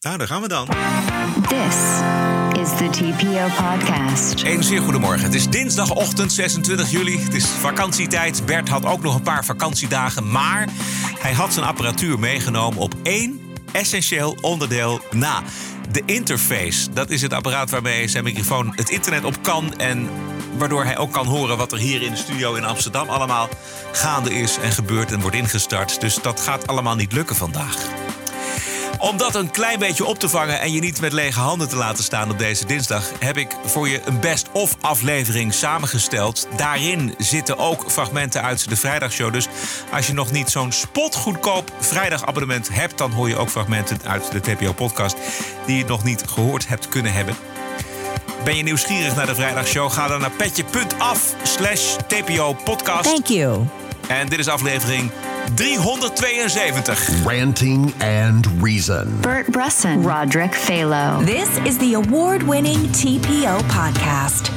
Nou, daar gaan we dan. This is the TPO podcast. Een zeer goedemorgen. Het is dinsdagochtend 26 juli. Het is vakantietijd. Bert had ook nog een paar vakantiedagen. Maar hij had zijn apparatuur meegenomen op één essentieel onderdeel na. De interface. Dat is het apparaat waarmee zijn microfoon het internet op kan. En waardoor hij ook kan horen wat er hier in de studio in Amsterdam allemaal gaande is en gebeurt en wordt ingestart. Dus dat gaat allemaal niet lukken vandaag. Om dat een klein beetje op te vangen en je niet met lege handen te laten staan op deze dinsdag, heb ik voor je een best-of aflevering samengesteld. Daarin zitten ook fragmenten uit de vrijdagshow. Dus als je nog niet zo'n spotgoedkoop vrijdagabonnement hebt, dan hoor je ook fragmenten uit de TPO-podcast die je nog niet gehoord hebt kunnen hebben. Ben je nieuwsgierig naar de vrijdagshow? Ga dan naar petje.af slash TPO-podcast. Thank you. En dit is aflevering 372. Ranting and Reason. Bert Bresson, Roderick Phalo. This is the award winning TPO podcast.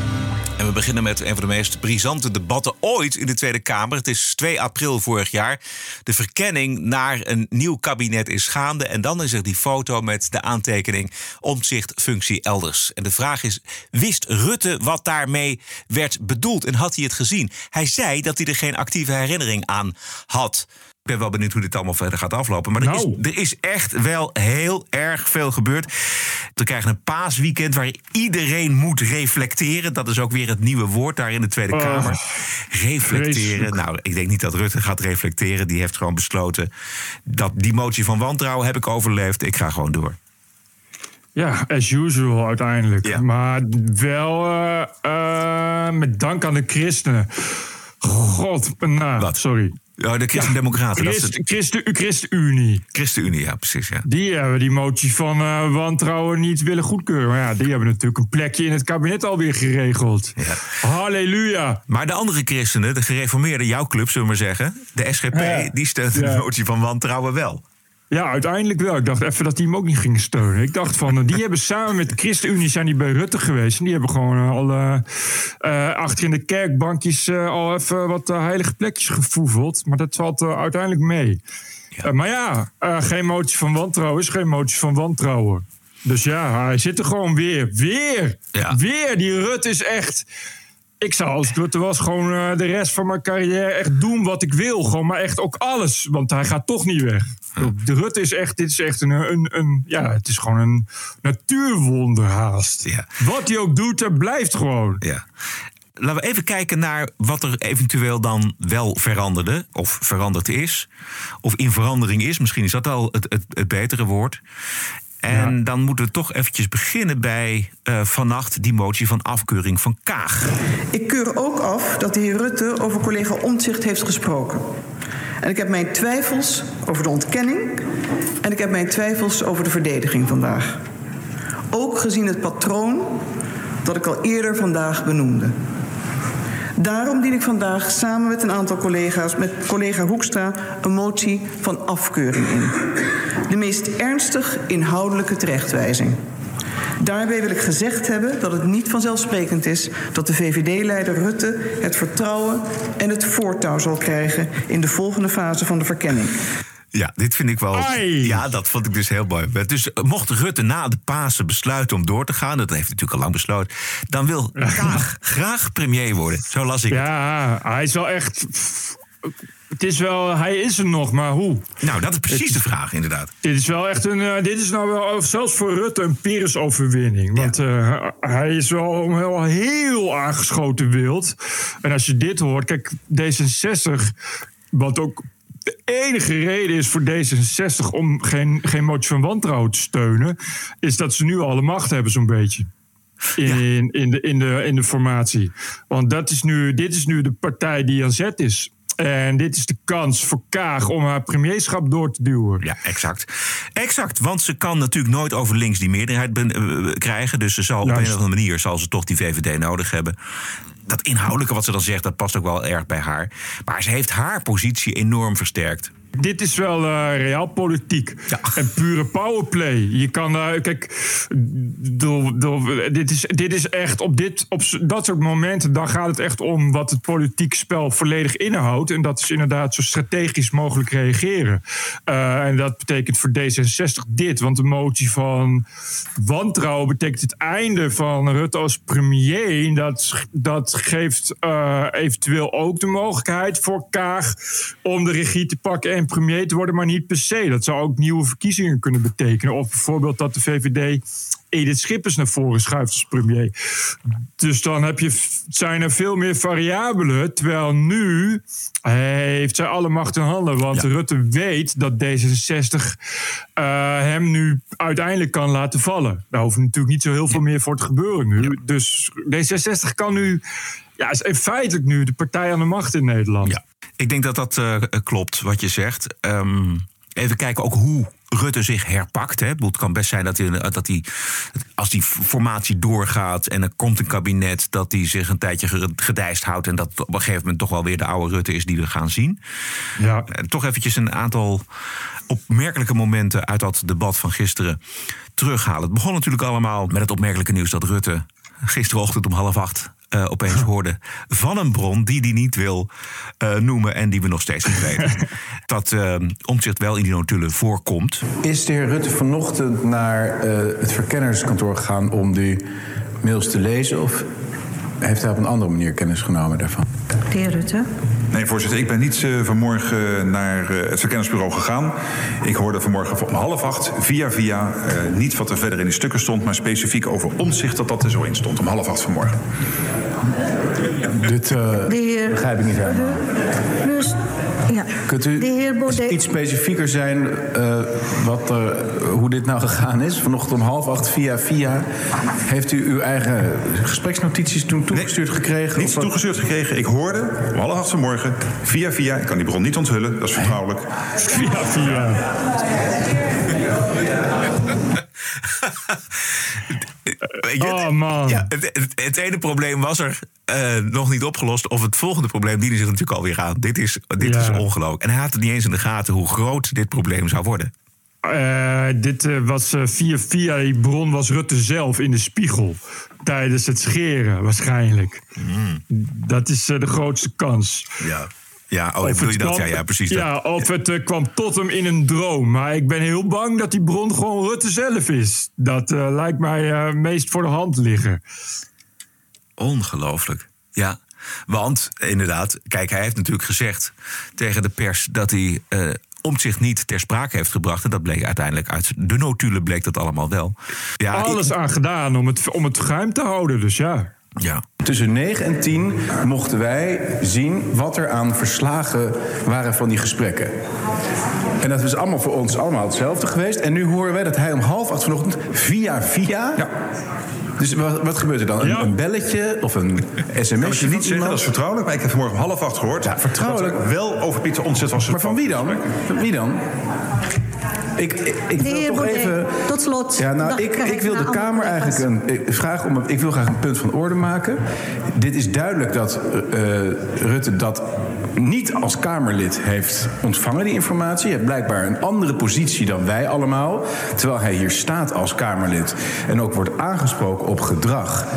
En we beginnen met een van de meest brisante debatten ooit in de Tweede Kamer. Het is 2 april vorig jaar. De verkenning naar een nieuw kabinet is gaande. En dan is er die foto met de aantekening omzicht functie elders. En de vraag is, wist Rutte wat daarmee werd bedoeld? En had hij het gezien? Hij zei dat hij er geen actieve herinnering aan had. Ik ben wel benieuwd hoe dit allemaal verder gaat aflopen. Maar er, Nou. is, er is echt wel heel erg veel gebeurd. We krijgen een paasweekend waar iedereen moet reflecteren. Dat is ook weer het nieuwe woord daar in de Tweede Oh, Kamer. Reflecteren. vreselijk. Nou, ik denk niet dat Rutte gaat reflecteren. Die heeft gewoon besloten dat die motie van wantrouwen heb ik overleefd. Ik ga gewoon door. Ja, as usual uiteindelijk. Ja. Maar wel eh, eh, met dank aan de christenen. God, nou, Wat? sorry. Ja, de Christen-Democraten. dat is Christ, het. Christen, ChristenUnie. ChristenUnie, ja, precies. Ja. Die hebben die motie van eh, wantrouwen niet willen goedkeuren. Maar ja, die hebben natuurlijk een plekje in het kabinet alweer geregeld. Ja. Halleluja. Maar de andere christenen, de gereformeerden, jouw club, zullen we maar zeggen. De SGP, Ja. die steunt Ja. de motie van wantrouwen wel. Ja, uiteindelijk wel. Ik dacht even dat die hem ook niet gingen steunen. Ik dacht van, eh, die hebben samen met de ChristenUnie zijn die bij Rutte geweest. En die hebben gewoon eh, al eh, eh, achter in de kerkbankjes al even wat heilige plekjes gevoeveld. Maar dat valt uiteindelijk mee. Maar ja, geen motie van wantrouwen is geen motie van wantrouwen. Dus ja, hij zit er gewoon weer. Weer! Ja. Weer! Die Rutte is echt... Ik zou als Rutte was gewoon eh, de rest van mijn carrière echt doen wat ik wil. Gewoon, maar echt ook alles. Want hij gaat toch niet weg. De Rutte is echt, dit is echt een, een, een ja, het is gewoon een natuurwonder haast. Ja. Wat hij ook doet, hij blijft gewoon. Ja. Laten we even kijken naar wat er eventueel dan wel veranderde. Of veranderd is. Of in verandering is. Misschien is dat al het, het, het betere woord. En Ja. dan moeten we toch eventjes beginnen bij eh, vannacht die motie van afkeuring van Kaag. Ik keur ook af dat de heer Rutte over collega Omtzigt heeft gesproken. En ik heb mijn twijfels over de ontkenning en ik heb mijn twijfels over de verdediging vandaag. Ook gezien het patroon dat ik al eerder vandaag benoemde. Daarom dien ik vandaag samen met een aantal collega's, met collega Hoekstra, een motie van afkeuring in. De meest ernstig inhoudelijke terechtwijzing. Daarbij wil ik gezegd hebben dat het niet vanzelfsprekend is dat de VVD-leider Rutte het vertrouwen en het voortouw zal krijgen in de volgende fase van de verkenning. Ja, dit vind ik wel. Ai. Ja, dat vond ik dus heel mooi. Dus eh, mocht Rutte na de Pasen besluiten om door te gaan, dat heeft hij natuurlijk al lang besloten, dan wil Kaag graag premier worden. Zo las ik het. Ja, hij is wel echt... Het is wel, hij is er nog, maar hoe? Nou, dat is precies de vraag, inderdaad. Dit is wel echt een. eh, dit is nou wel zelfs voor Rutte een Pyrrhus-overwinning. Want eh, hij is wel heel, heel aangeschoten wild. En als je dit hoort, kijk, D66, wat ook de enige reden is voor D66 om geen, geen motie van wantrouwen te steunen, is dat ze nu alle macht hebben, zo'n beetje. In, in, de, in, de, in de formatie. Want dat is nu, dit is nu de partij die aan zet is. En dit is de kans voor Kaag om haar premierschap door te duwen. Ja, exact. Exact, want ze kan natuurlijk nooit over links die meerderheid ben- eh, krijgen. Dus ze zal op een of andere manier zal ze toch die VVD nodig hebben. Dat inhoudelijke wat ze dan zegt, dat past ook wel erg bij haar. Maar ze heeft haar positie enorm versterkt. Dit is wel uh, realpolitiek. En pure powerplay. Je kan, uh, kijk, do, do, dit, is, dit is echt op, dit, op dat soort momenten, dan gaat het echt om wat het politiek spel volledig inhoudt. En dat is inderdaad zo strategisch mogelijk reageren. Uh, en dat betekent voor D66 dit, want de motie van wantrouwen betekent het einde van Rutte als premier. Dat, dat geeft eventueel ook de mogelijkheid voor Kaag om de regie te pakken en premier te worden, maar niet per se. Dat zou ook nieuwe verkiezingen kunnen betekenen. Of bijvoorbeeld dat de VVD Edith Schippers naar voren schuift als premier. Dus dan heb je, zijn er veel meer variabelen. Terwijl nu heeft zij alle macht in handen. Want Rutte weet dat D66 uh, hem nu uiteindelijk kan laten vallen. Daar hoeft natuurlijk niet zo heel veel meer voor te gebeuren nu. Dus D66 kan nu, ja, is feitelijk nu de partij aan de macht in Nederland. Ja. Ik denk dat dat uh, klopt wat je zegt. Um, even kijken ook hoe Rutte zich herpakt. Hè. Het kan best zijn dat hij, dat hij, als die formatie doorgaat en er komt een kabinet, dat hij zich een tijdje gedijst houdt en dat op een gegeven moment toch wel weer de oude Rutte is die we gaan zien. Ja. Toch eventjes een aantal opmerkelijke momenten uit dat debat van gisteren terughalen. Het begon natuurlijk allemaal met het opmerkelijke nieuws dat Rutte gisterochtend om half acht uh, opeens hoorde van een bron die hij niet wil uh, noemen en die we nog steeds niet weten. dat uh, omzicht wel in die notulen voorkomt. Is de heer Rutte vanochtend naar het verkennerskantoor gegaan om die mails te lezen? Of heeft hij op een andere manier kennis genomen daarvan? De heer Rutte. Nee, voorzitter, ik ben niet uh, vanmorgen naar uh, het verkenningsbureau gegaan. Ik hoorde vanmorgen om half acht via via uh, niet wat er verder in de stukken stond, maar specifiek over omzicht dat dat er zo in stond. Om half acht vanmorgen. Dit heer, begrijp ik niet helemaal. Dus, ja. Kunt u de heer Baudet, iets specifieker zijn wat er, hoe dit nou gegaan is? Vanochtend om half acht via via. Heeft u uw eigen gespreksnotities toen toegestuurd nee, gekregen? Niets toegestuurd gekregen. Ik hoorde om half acht vanmorgen via via. Ik kan die bron niet onthullen, dat is vertrouwelijk. Via via. oh man. Ja, het, het, het, ene probleem was er uh, nog niet opgelost. Of het volgende probleem diende zich natuurlijk alweer aan. Dit is, dit Ja. is ongelooflijk. En hij had het niet eens in de gaten hoe groot dit probleem zou worden. Eh, dit eh, was eh, via via die bron was Rutte zelf in de spiegel. Tijdens het scheren waarschijnlijk. Dat is de grootste kans. Ja. Ja, oh, Of je dat? kwam- Ja, ja, precies. Ja, dat. of het kwam tot hem in een droom. Maar ik ben heel bang dat die bron gewoon Rutte zelf is. Dat lijkt mij eh, meest voor de hand liggen. Ongelooflijk. Ja. Want inderdaad, kijk, hij heeft natuurlijk gezegd tegen de pers dat hij omzicht niet ter sprake heeft gebracht. En dat bleek uiteindelijk uit de notulen bleek dat allemaal wel. Ja, ik- Alles aan gedaan om het, om het geheim te houden. Dus ja. ja. Tussen 9 en 10 mochten wij zien wat er aan verslagen waren van die gesprekken. En dat is allemaal voor ons allemaal hetzelfde geweest. En nu horen wij dat hij om half acht vanochtend via via. Ja. Dus wat, wat gebeurt er dan? Een, Ja. een belletje of een sms'je? Je niet zeggen, dat is vertrouwelijk. Maar ik heb vanmorgen om half acht gehoord. Ja, vertrouwelijk. Dat er wel over Pieter Omtzigt was Maar van wie dan? Van wie dan? Ik, ik, wil heer toch Baudet, even. tot slot. Ja, nou, Dag, ik, ik wil de Kamer eigenlijk een ik vraag om. een- Ik wil graag een punt van orde maken. Dit is duidelijk dat eh, eh, Rutte dat niet als Kamerlid heeft ontvangen, die informatie. Hij heeft blijkbaar een andere positie dan wij allemaal. Terwijl hij hier staat als Kamerlid. En ook wordt aangesproken op gedrag.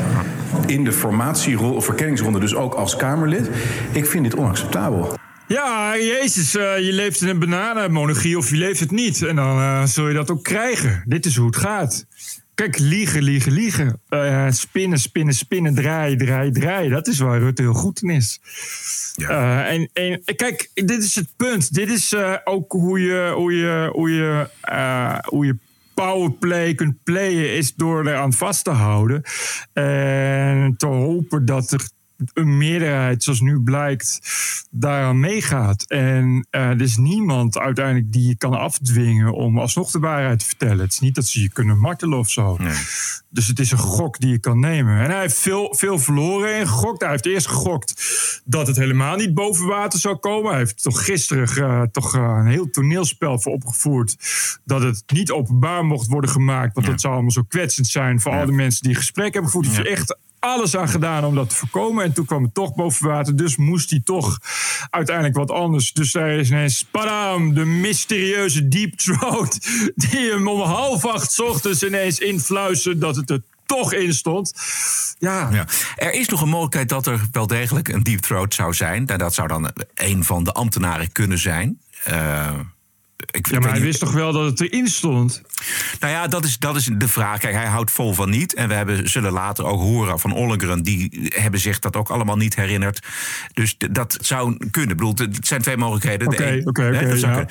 In de formatierol of verkenningsronde, dus ook als Kamerlid. Ik vind dit onacceptabel. Ja, Jezus, eh, je leeft in een bananenmonarchie of je leeft het niet. En dan eh, zul je dat ook krijgen. Dit is hoe het gaat. Kijk, liegen, liegen, liegen. Eh, spinnen, spinnen, spinnen, draaien, draaien, draaien. Dat is waar Rutte heel goed in is. Eh, en, en kijk, dit is het punt. Dit is eh, ook hoe je, hoe je, hoe je, hoe je powerplay kunt playen, is door eraan vast te houden. En te hopen dat er een meerderheid, zoals nu blijkt, daaraan meegaat. En eh, er is niemand uiteindelijk die je kan afdwingen om alsnog de waarheid te vertellen. Het is niet dat ze je kunnen martelen of zo. Dus het is een gok die je kan nemen. En hij heeft veel, veel verloren in gegokt. Hij heeft eerst gegokt dat het helemaal niet boven water zou komen. Hij heeft toch gisteren eh, toch, eh, een heel toneelspel voor opgevoerd. Dat het niet openbaar mocht worden gemaakt. Want dat zou allemaal zo kwetsend zijn voor al de mensen die gesprek hebben gevoerd. Heeft echt alles aan gedaan om dat te voorkomen. En toen kwam het toch boven water. Dus moest hij toch uiteindelijk wat anders. Dus daar is ineens, padam, de mysterieuze deep throat. Die hem om half acht ochtends ineens influisterde dat het er toch in stond. Ja, Ja. Er is nog een mogelijkheid dat er wel degelijk een deep throat zou zijn. Nou, dat zou dan een van de ambtenaren kunnen zijn. Eh, ik, ja maar hij niet- wist toch wel dat het erin stond? Nou ja, dat is, dat is de vraag. Kijk, hij houdt vol van niet. En we hebben, zullen later ook horen van Ollengren. Die hebben zich dat ook allemaal niet herinnerd. Dus dat zou kunnen. Ik bedoel, het zijn twee mogelijkheden. De Oké, oké, oké, ja.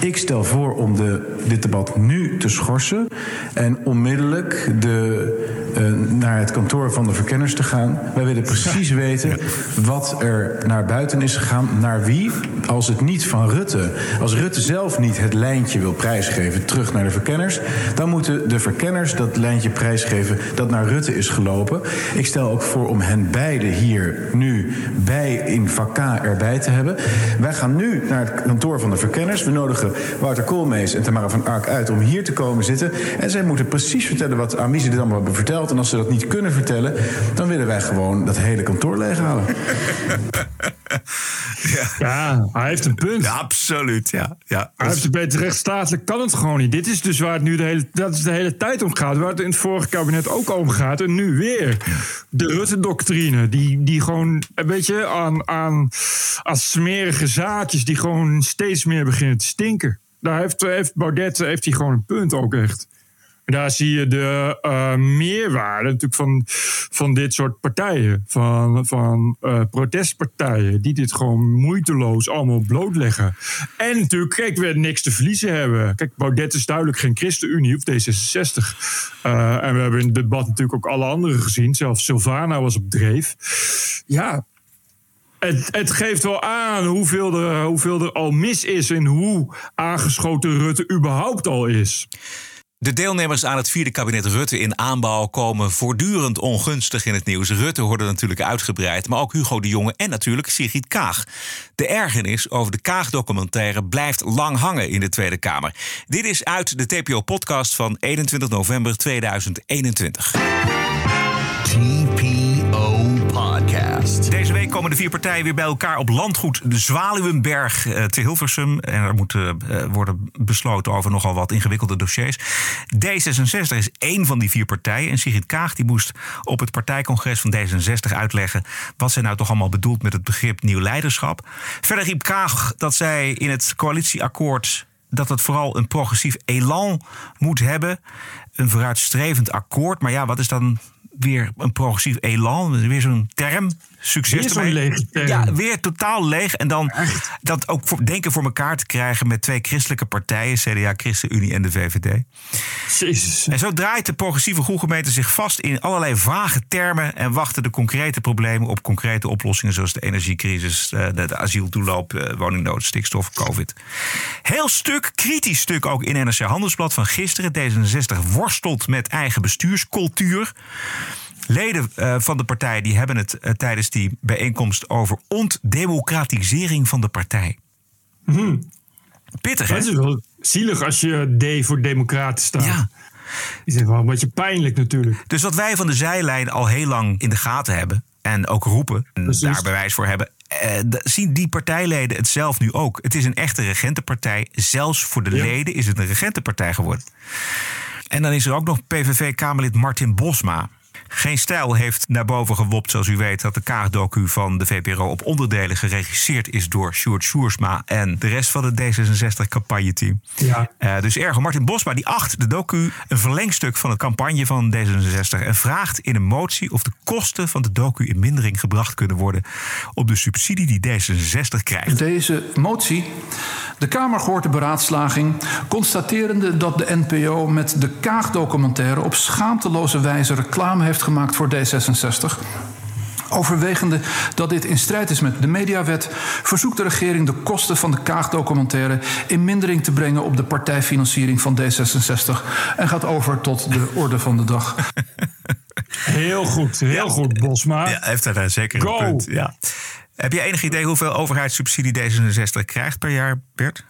Ik stel voor om de, dit debat nu te schorsen en onmiddellijk de, eh, naar het kantoor van de verkenners te gaan. Wij willen precies weten wat er naar buiten is gegaan, naar wie. Als het niet van Rutte, als Rutte zelf niet het lijntje wil prijsgeven terug naar de verkenners, dan moeten de verkenners dat lijntje prijsgeven dat naar Rutte is gelopen. Ik stel ook voor om hen beiden hier nu bij in vak K erbij te hebben. Wij gaan nu naar het kantoor van de verkenners. We nodigen Wouter Koolmees en Tamara van Ark uit om hier te komen zitten. En zij moeten precies vertellen wat, ze dit allemaal hebben verteld. En als ze dat niet kunnen vertellen, dan willen wij gewoon dat hele kantoor leeghalen. Ja, hij heeft een punt. Ja, absoluut. Ja, ja. Hij heeft het beter rechtsstatelijk kan het gewoon niet. Dit is dus waar het nu de hele, dat is de hele tijd om gaat. Waar het in het vorige kabinet ook om gaat. En nu weer. De Rutte-doctrine. Die, die gewoon, weet je, aan, aan, aan smerige zaadjes... die gewoon steeds meer beginnen te stinken. Daar heeft, heeft Baudet heeft hij gewoon een punt ook echt. Daar zie je de eh, meerwaarde natuurlijk van, van dit soort partijen. Van, van eh, protestpartijen die dit gewoon moeiteloos allemaal blootleggen. En natuurlijk, kijk, we niks te verliezen hebben. Kijk, Baudet is duidelijk geen ChristenUnie of D66. Eh, en we hebben in het debat natuurlijk ook alle anderen gezien. Zelfs Silvana was op dreef. Ja, het, het geeft wel aan hoeveel er, hoeveel er al mis is... en hoe aangeschoten Rutte überhaupt al is. De deelnemers aan het vierde kabinet Rutte in aanbouw komen voortdurend ongunstig in het nieuws. Rutte hoorde natuurlijk uitgebreid, maar ook Hugo de Jonge en natuurlijk Sigrid Kaag. De ergernis over de Kaag-documentaire blijft lang hangen in de Tweede Kamer. Dit is uit de TPO-podcast van 21 november 2021. TPO Podcast. Komen de vier partijen weer bij elkaar op landgoed de Zwaluwenberg eh, te Hilversum. En er moet eh, worden besloten over nogal wat ingewikkelde dossiers. D66 is één van die vier partijen. En Sigrid Kaag die moest op het partijcongres van D66 uitleggen... wat zij nou toch allemaal bedoelt met het begrip nieuw leiderschap. Verder riep Kaag dat zij in het coalitieakkoord dat het vooral een progressief elan moet hebben. Een vooruitstrevend akkoord. Maar ja, wat is dan weer een progressief elan? Weer zo'n term. Succes Weer term. Ja, weer totaal leeg. En dan dat ook voor, denken voor elkaar te krijgen met twee christelijke partijen, CDA, ChristenUnie en de VVD. Jezus. En zo draait de progressieve groegemeente zich vast in allerlei vage termen en wachten de concrete problemen op concrete oplossingen, zoals de energiecrisis, eh, de, de asieltoeloop, eh, woningnood, stikstof, COVID. Heel stuk, kritisch stuk ook in NRC Handelsblad van gisteren. D66 worstelt met eigen bestuurscultuur. Leden eh, van de partij die hebben het eh, tijdens die bijeenkomst over ontdemocratisering van de partij. Pittig, hè? Het is wel zielig als je D voor democraten staat. Ja. Zijn wel een beetje pijnlijk natuurlijk. Dus wat wij van de zijlijn al heel lang in de gaten hebben en ook roepen, en daar bewijs voor hebben, eh, zien die partijleden het zelf nu ook. Het is een echte regentenpartij. Zelfs voor de Ja. leden is het een regentenpartij geworden. En dan is er ook nog PVV-Kamerlid Martin Bosma. Geen Stijl heeft naar boven gewopt, zoals u weet, dat de Kaag-docu van de VPRO op onderdelen geregisseerd is door Sjoerd Sjoersma en de rest van het D66-campagneteam. Ja. Eh, dus erger. Martin Bosma die acht de docu een verlengstuk van de campagne van D66 en vraagt in een motie of de kosten van de docu in mindering gebracht kunnen worden op de subsidie die D66 krijgt. Deze motie. De Kamer hoort de beraadslaging, constaterende dat de NPO met de Kaag-documentaire op schaamteloze wijze reclame heeft gemaakt voor D66. Overwegende dat dit in strijd is met de mediawet, verzoekt de regering de kosten van de Kaag-documentaire in mindering te brengen op de partijfinanciering van D66 en gaat over tot de orde van de dag. Heel goed, heel goed, Bosma. Ja, heeft daar zeker Go! een punt. Ja. Heb je enig idee hoeveel overheidssubsidie D66 krijgt per jaar, Bert?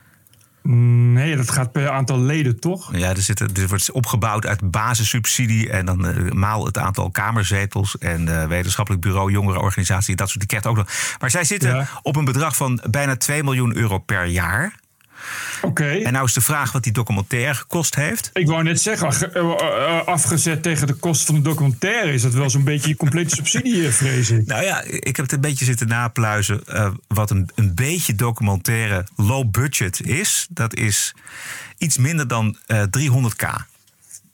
Nee, dat gaat per aantal leden, toch? Ja, er, zit, er wordt opgebouwd uit basissubsidie en dan eh, maal het aantal kamerzetels en eh, wetenschappelijk bureau, jongerenorganisatie, dat soort. Die krijgt ook nog. Maar zij zitten Ja. op een bedrag van bijna 2 miljoen euro per jaar. Oké. En nou is de vraag wat die documentaire gekost heeft. Ik wou net zeggen, ach- eh, eh, afgezet tegen de kost van de documentaire... is dat wel zo'n beetje je complete subsidie, eh, vrees ik. Nou ja, ik heb het een beetje zitten napluizen. eh, wat een, een beetje documentaire low budget is. Dat is iets minder dan eh 300k.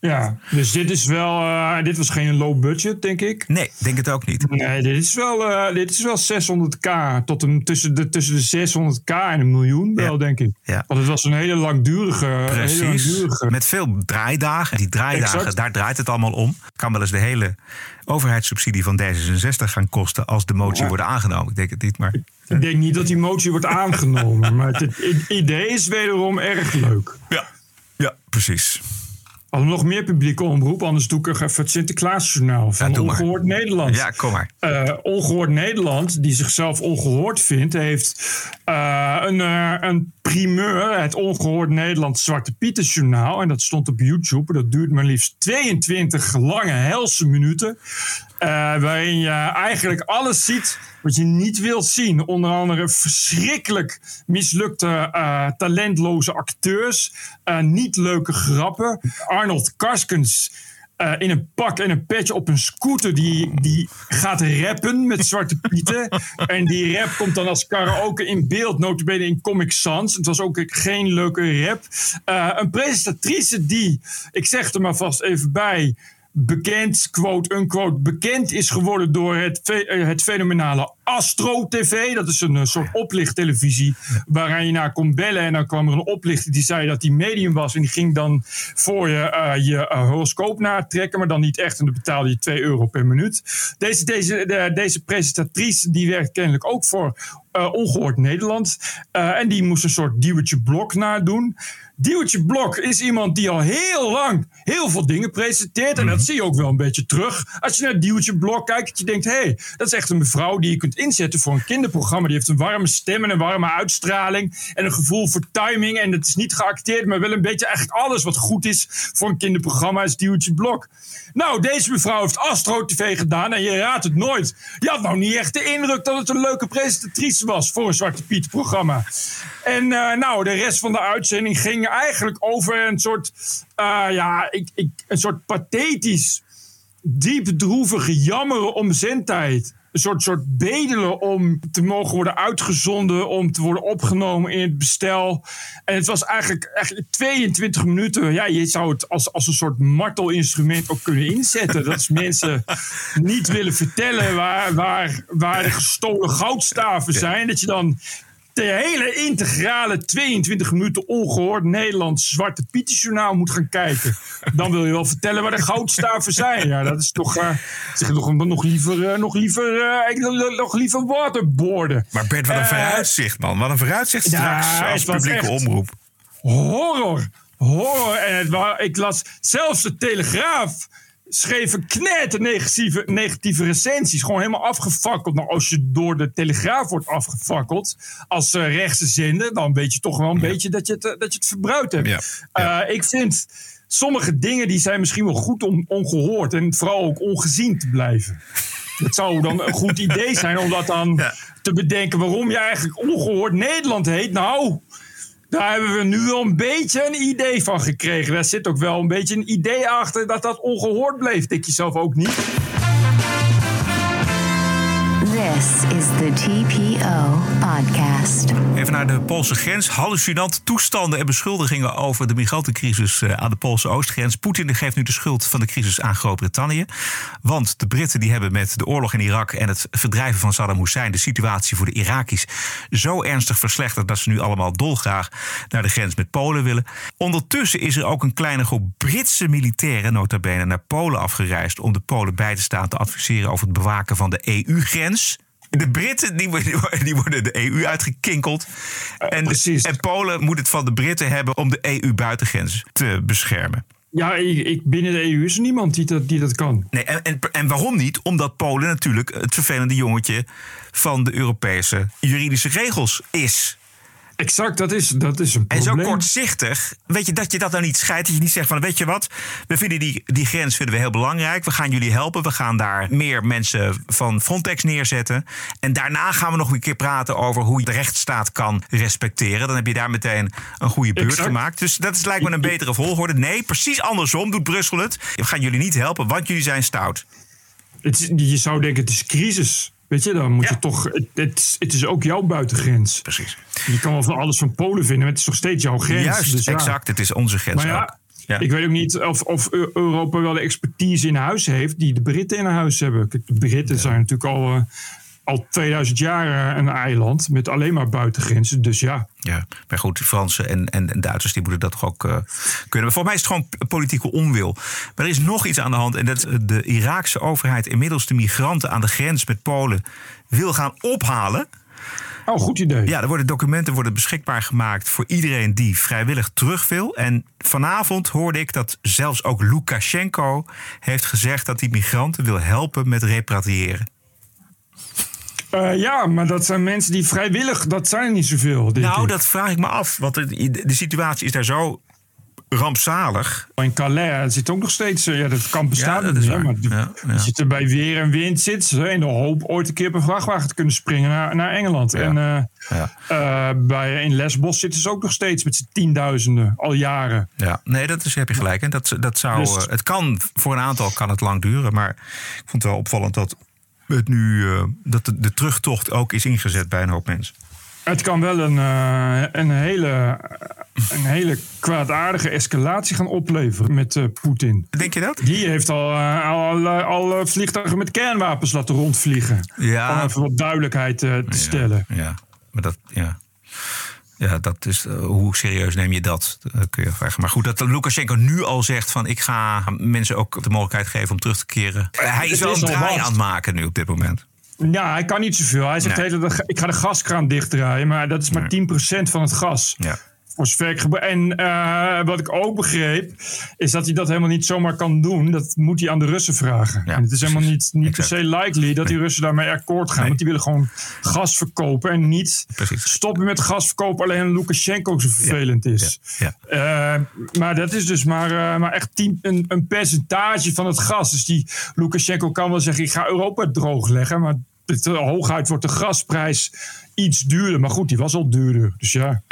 Ja, dus dit is wel... eh, dit was geen low budget, denk ik. Nee, denk het ook niet. Nee, dit is wel, eh, dit is wel 600k. Tot een, tussen, de, tussen de 600k en een miljoen wel, Ja. denk ik. Ja. Want het was een hele langdurige... Hele Precies. langdurige Met veel draaidagen. Die draaidagen, Exact. daar draait het allemaal om. Kan wel eens de hele overheidssubsidie van D66 gaan kosten als de motie Ja. wordt aangenomen. Ik denk het niet, maar. Ik denk niet dat die motie wordt aangenomen. maar het, het idee is wederom erg leuk. Ja, ja precies. We nog meer publieke omroep, anders doe ik er even het Sinterklaasjournaal van Ja, doe maar. Ongehoord Nederland. Ja, kom maar. Eh, ongehoord Nederland, die zichzelf ongehoord vindt, heeft eh, een, eh, een primeur, het Ongehoord Nederland Zwarte Pieter Journaal. En dat stond op YouTube. Dat duurt maar liefst 22 lange helse minuten. eh, waarin je eigenlijk alles ziet wat je niet wilt zien. Onder andere verschrikkelijk mislukte, eh, talentloze acteurs. eh, niet leuke grappen. Arnold Karskens eh, in een pak en een petje op een scooter. Die, die gaat rappen met Zwarte Pieten. en die rap komt dan als karaoke in beeld. Notabene in Comic Sans. Het was ook geen leuke rap. Eh, een presentatrice die, ik zeg er maar vast even bij... bekend, quote unquote, bekend is geworden door het, eh, het fenomenale Astro TV. Dat is een eh, soort oplichttelevisie waaraan je naar kon bellen. En dan kwam er een oplichter die zei dat hij medium was. En die ging dan voor je eh, je horoscoop natrekken, maar dan niet echt. En dan betaalde je 2 euro per minuut. Deze, deze, de- deze presentatrice die werkt kennelijk ook voor eh, Ongehoord Nederland. En die moest een soort Diewertje Blok nadoen. Diewertje Blok is iemand die al heel lang heel veel dingen presenteert. En dat zie je ook wel een beetje terug. Als je naar Diewertje Blok kijkt, dat je denkt... hé, hey, dat is echt een mevrouw die je kunt inzetten voor een kinderprogramma. Die heeft een warme stem en een warme uitstraling. En een gevoel voor timing. En het is niet geacteerd, maar wel een beetje eigenlijk alles wat goed is... voor een kinderprogramma is Diewertje Blok. Nou, deze mevrouw heeft Astro TV gedaan en je raadt het nooit. Je had nou niet echt de indruk dat het een leuke presentatrice was voor een Zwarte Piet programma. En eh, nou, de rest van de uitzending ging eigenlijk over een soort, eh, ja, ik, ik, een soort pathetisch, diep droevige, jammeren om. Een soort, soort bedelen om te mogen worden uitgezonden, om te worden opgenomen in het bestel. En het was eigenlijk, eigenlijk 22 minuten. Ja, je zou het als, als een soort martelinstrument ook kunnen inzetten. Dat is mensen niet willen vertellen waar, waar, waar de gestolen goudstaven zijn. Dat je dan de hele integrale 22 minuten ongehoord Nederlands Zwarte Pieterjournaal moet gaan kijken. Dan wil je wel vertellen waar de goudstaven zijn. Ja, dat is toch, eh, zeg, nog, nog liever, eh, nog liever, eh, nog liever waterboarden. Maar Bert, wat een vooruitzicht, man. Wat een vooruitzicht Ja, straks als het was publieke omroep. horror. Horror. En het ik las zelfs de Telegraaf schreven knetter negatieve, negatieve recensies. Gewoon helemaal afgefakkeld. Nou, als je door de Telegraaf wordt afgefakkeld als eh, rechtse zender... dan weet je toch wel een beetje dat je het, eh, dat je het verbruikt hebt. Ja. Eh, ik vind sommige dingen die zijn misschien wel goed om ongehoord... en vooral ook ongezien te blijven. Het zou dan een goed idee zijn om dat dan te bedenken... waarom je eigenlijk ongehoord Nederland heet. Nou... Daar hebben we nu wel een beetje een idee van gekregen. Daar zit ook wel een beetje een idee achter dat dat ongehoord bleef. Denk je zelf ook niet? This is the TPO podcast. Even naar de Poolse grens. Hallucinant toestanden en beschuldigingen over de migrantencrisis eh, aan de Poolse oostgrens. Poetin geeft nu de schuld van de crisis aan Groot-Brittannië. Want de Britten die hebben met de oorlog in Irak en het verdrijven van Saddam Hussein de situatie voor de Iraki's zo ernstig verslechterd dat ze nu allemaal dolgraag naar de grens met Polen willen. Ondertussen is er ook een kleine groep Britse militairen nota bene naar Polen afgereisd om de Polen bij te staan te adviseren over het bewaken van de EU-grens. De Britten die, worden- die worden de EU uitgekinkeld. En, en Polen moet het van de Britten hebben om de EU-buitengrens te beschermen. Ja, ik, ik- binnen de EU is er niemand die dat, die dat kan. Nee, en, en, en waarom niet? Omdat Polen natuurlijk het vervelende jongetje van de Europese juridische regels is. Exact, dat is, dat is een En probleem. zo kortzichtig, weet je, dat je dat nou niet scheidt. Dat je niet zegt van, weet je wat, we vinden die, die grens vinden we heel belangrijk. We gaan jullie helpen. We gaan daar meer mensen van Frontex neerzetten. En daarna gaan we nog een keer praten over hoe je de rechtsstaat kan respecteren. Dan heb je daar meteen een goede beurt Exact. gemaakt. Dus dat is, lijkt me een betere volgorde. Nee, precies andersom doet Brussel het. We gaan jullie niet helpen, want jullie zijn stout. Het je zou denken, het is crisis. Weet je, dan moet Ja. je toch. Het, het, is- het is ook jouw buitengrens. Precies. Je kan wel van alles van Polen vinden, maar het is nog steeds jouw grens. Juist, Dus ja. exact. Het is onze grens Maar ja, ook. Ja. ik weet ook niet of, of Eu- Europa wel de expertise in huis heeft die de Britten in huis hebben. De Britten zijn natuurlijk al, eh, al 2000 jaar een eiland met alleen maar buitengrenzen. Dus ja, Ja, maar goed, de Fransen en, en, en Duitsers die moeten dat toch ook eh, kunnen. Volgens mij is het gewoon politieke onwil. Maar er is nog iets aan de hand. En dat eh, de Iraakse overheid inmiddels de migranten aan de grens met Polen wil gaan ophalen. oh, goed idee. Ja, er worden documenten worden beschikbaar gemaakt voor iedereen die vrijwillig terug wil. En vanavond hoorde ik dat zelfs ook Lukashenko heeft gezegd dat hij migranten wil helpen met repatriëren. Eh, ja, maar dat zijn mensen die vrijwillig, dat zijn er niet zoveel. Nou, ik. dat vraag ik me af. Want de, de situatie is daar zo rampzalig. In Calais zit ook nog steeds, eh, ja, dat kan bestaan Ja, dat niet is meer, waar. maar die, Ja, ja. die zitten bij weer en wind zitten ze in de hoop ooit een keer op een vrachtwagen te kunnen springen naar, naar Engeland. En eh, Ja. bij, in Lesbos zitten ze ook nog steeds met z'n tienduizenden, al jaren. Ja, nee, dat is, heb je gelijk. En dat, dat zou, Dus- het kan, voor een aantal kan het lang duren. Maar ik vond het wel opvallend dat, het nu, eh, dat de, de terugtocht ook is ingezet bij een hoop mensen. Het kan wel een, eh, een, hele, een hele kwaadaardige escalatie gaan opleveren met eh, Poetin. Denk je dat? Die heeft al, eh, al, al, vliegtuigen met kernwapens laten rondvliegen. Ja. Om even wat duidelijkheid te stellen. Ja, maar dat, ja. Ja, dat is, eh, hoe serieus neem je dat? eh, kun je vragen. Maar goed, dat Lukashenko nu al zegt van... ik ga mensen ook de mogelijkheid geven om terug te keren. Eh, Hij is Het wel is een draai aan het maken nu op dit moment. Ja, hij kan niet zoveel. Hij zegt Nee. hele ik ga de gaskraan dichtdraaien. Maar dat is maar 10% van het gas. Ja. En eh, wat ik ook begreep, is dat hij dat helemaal niet zomaar kan doen. Dat moet hij aan de Russen vragen. Ja, en het is helemaal niet, niet per se likely dat die Russen daarmee akkoord gaan. Nee. Want die willen gewoon gas verkopen en niet Precies. stoppen met gas verkopen. Alleen Lukashenko zo vervelend is. Ja, Eh, maar dat is dus maar, eh, maar echt tien, een, een percentage van het gas. Dus die Lukashenko kan wel zeggen: ik ga Europa droogleggen. Maar het, eh, hooguit wordt de gasprijs iets duurder. Maar goed, die was al duurder. Dus ja.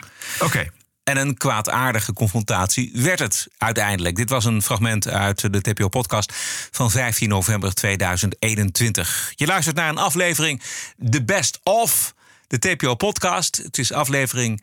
Oké. En een kwaadaardige confrontatie werd het uiteindelijk. Dit was een fragment uit de TPO-podcast van 15 november 2021. Je luistert naar een aflevering The Best of de TPO-podcast. Het is aflevering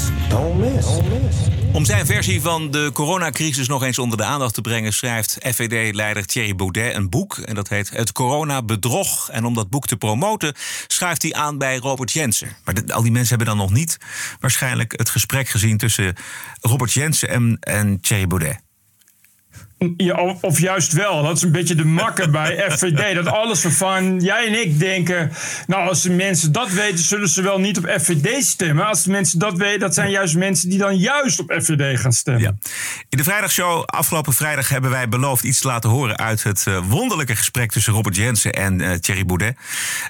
Om zijn versie van de coronacrisis nog eens onder de aandacht te brengen, schrijft FVD-leider Thierry Baudet een boek. En dat heet Het Corona-bedrog. En om dat boek te promoten, schuift hij aan bij Robert Jensen. Maar al die mensen hebben dan nog niet waarschijnlijk het gesprek gezien tussen Robert Jensen en, en Thierry Baudet. Ja, of, of juist wel. Dat is een beetje de makker bij FVD. Dat alles waarvan jij en ik denken. Nou, als de mensen dat weten, zullen ze wel niet op FVD stemmen. Als de mensen dat weten, dat zijn juist mensen die dan juist op FVD gaan stemmen. Ja. In de vrijdagshow afgelopen vrijdag hebben wij beloofd iets te laten horen uit het eh, wonderlijke gesprek tussen Robert Jensen en eh, Thierry Baudet.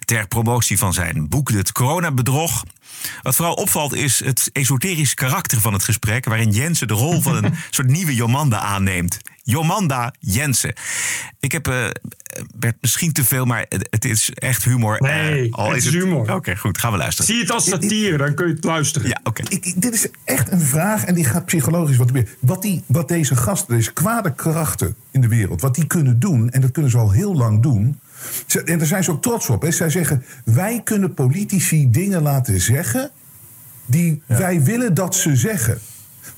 Ter promotie van zijn boek Het Coronabedrog. Wat vooral opvalt is het esoterische karakter van het gesprek, waarin Jensen de rol van een soort nieuwe Jomanda aanneemt. Jomanda Jensen. Ik heb, eh, Bert, misschien te veel, maar het, is echt humor. Nee, Eh, al het is humor. Oké, goed, gaan we luisteren. Zie het als satire, dan kun je het luisteren. Ja, oké. Dit is echt een vraag en die gaat psychologisch wat meer. Wat, die, wat deze gasten, deze kwade krachten in de wereld, wat die kunnen doen, en dat kunnen ze al heel lang doen. En daar zijn ze ook trots op. Hè. Zij zeggen: wij kunnen politici dingen laten zeggen die wij willen dat ze zeggen.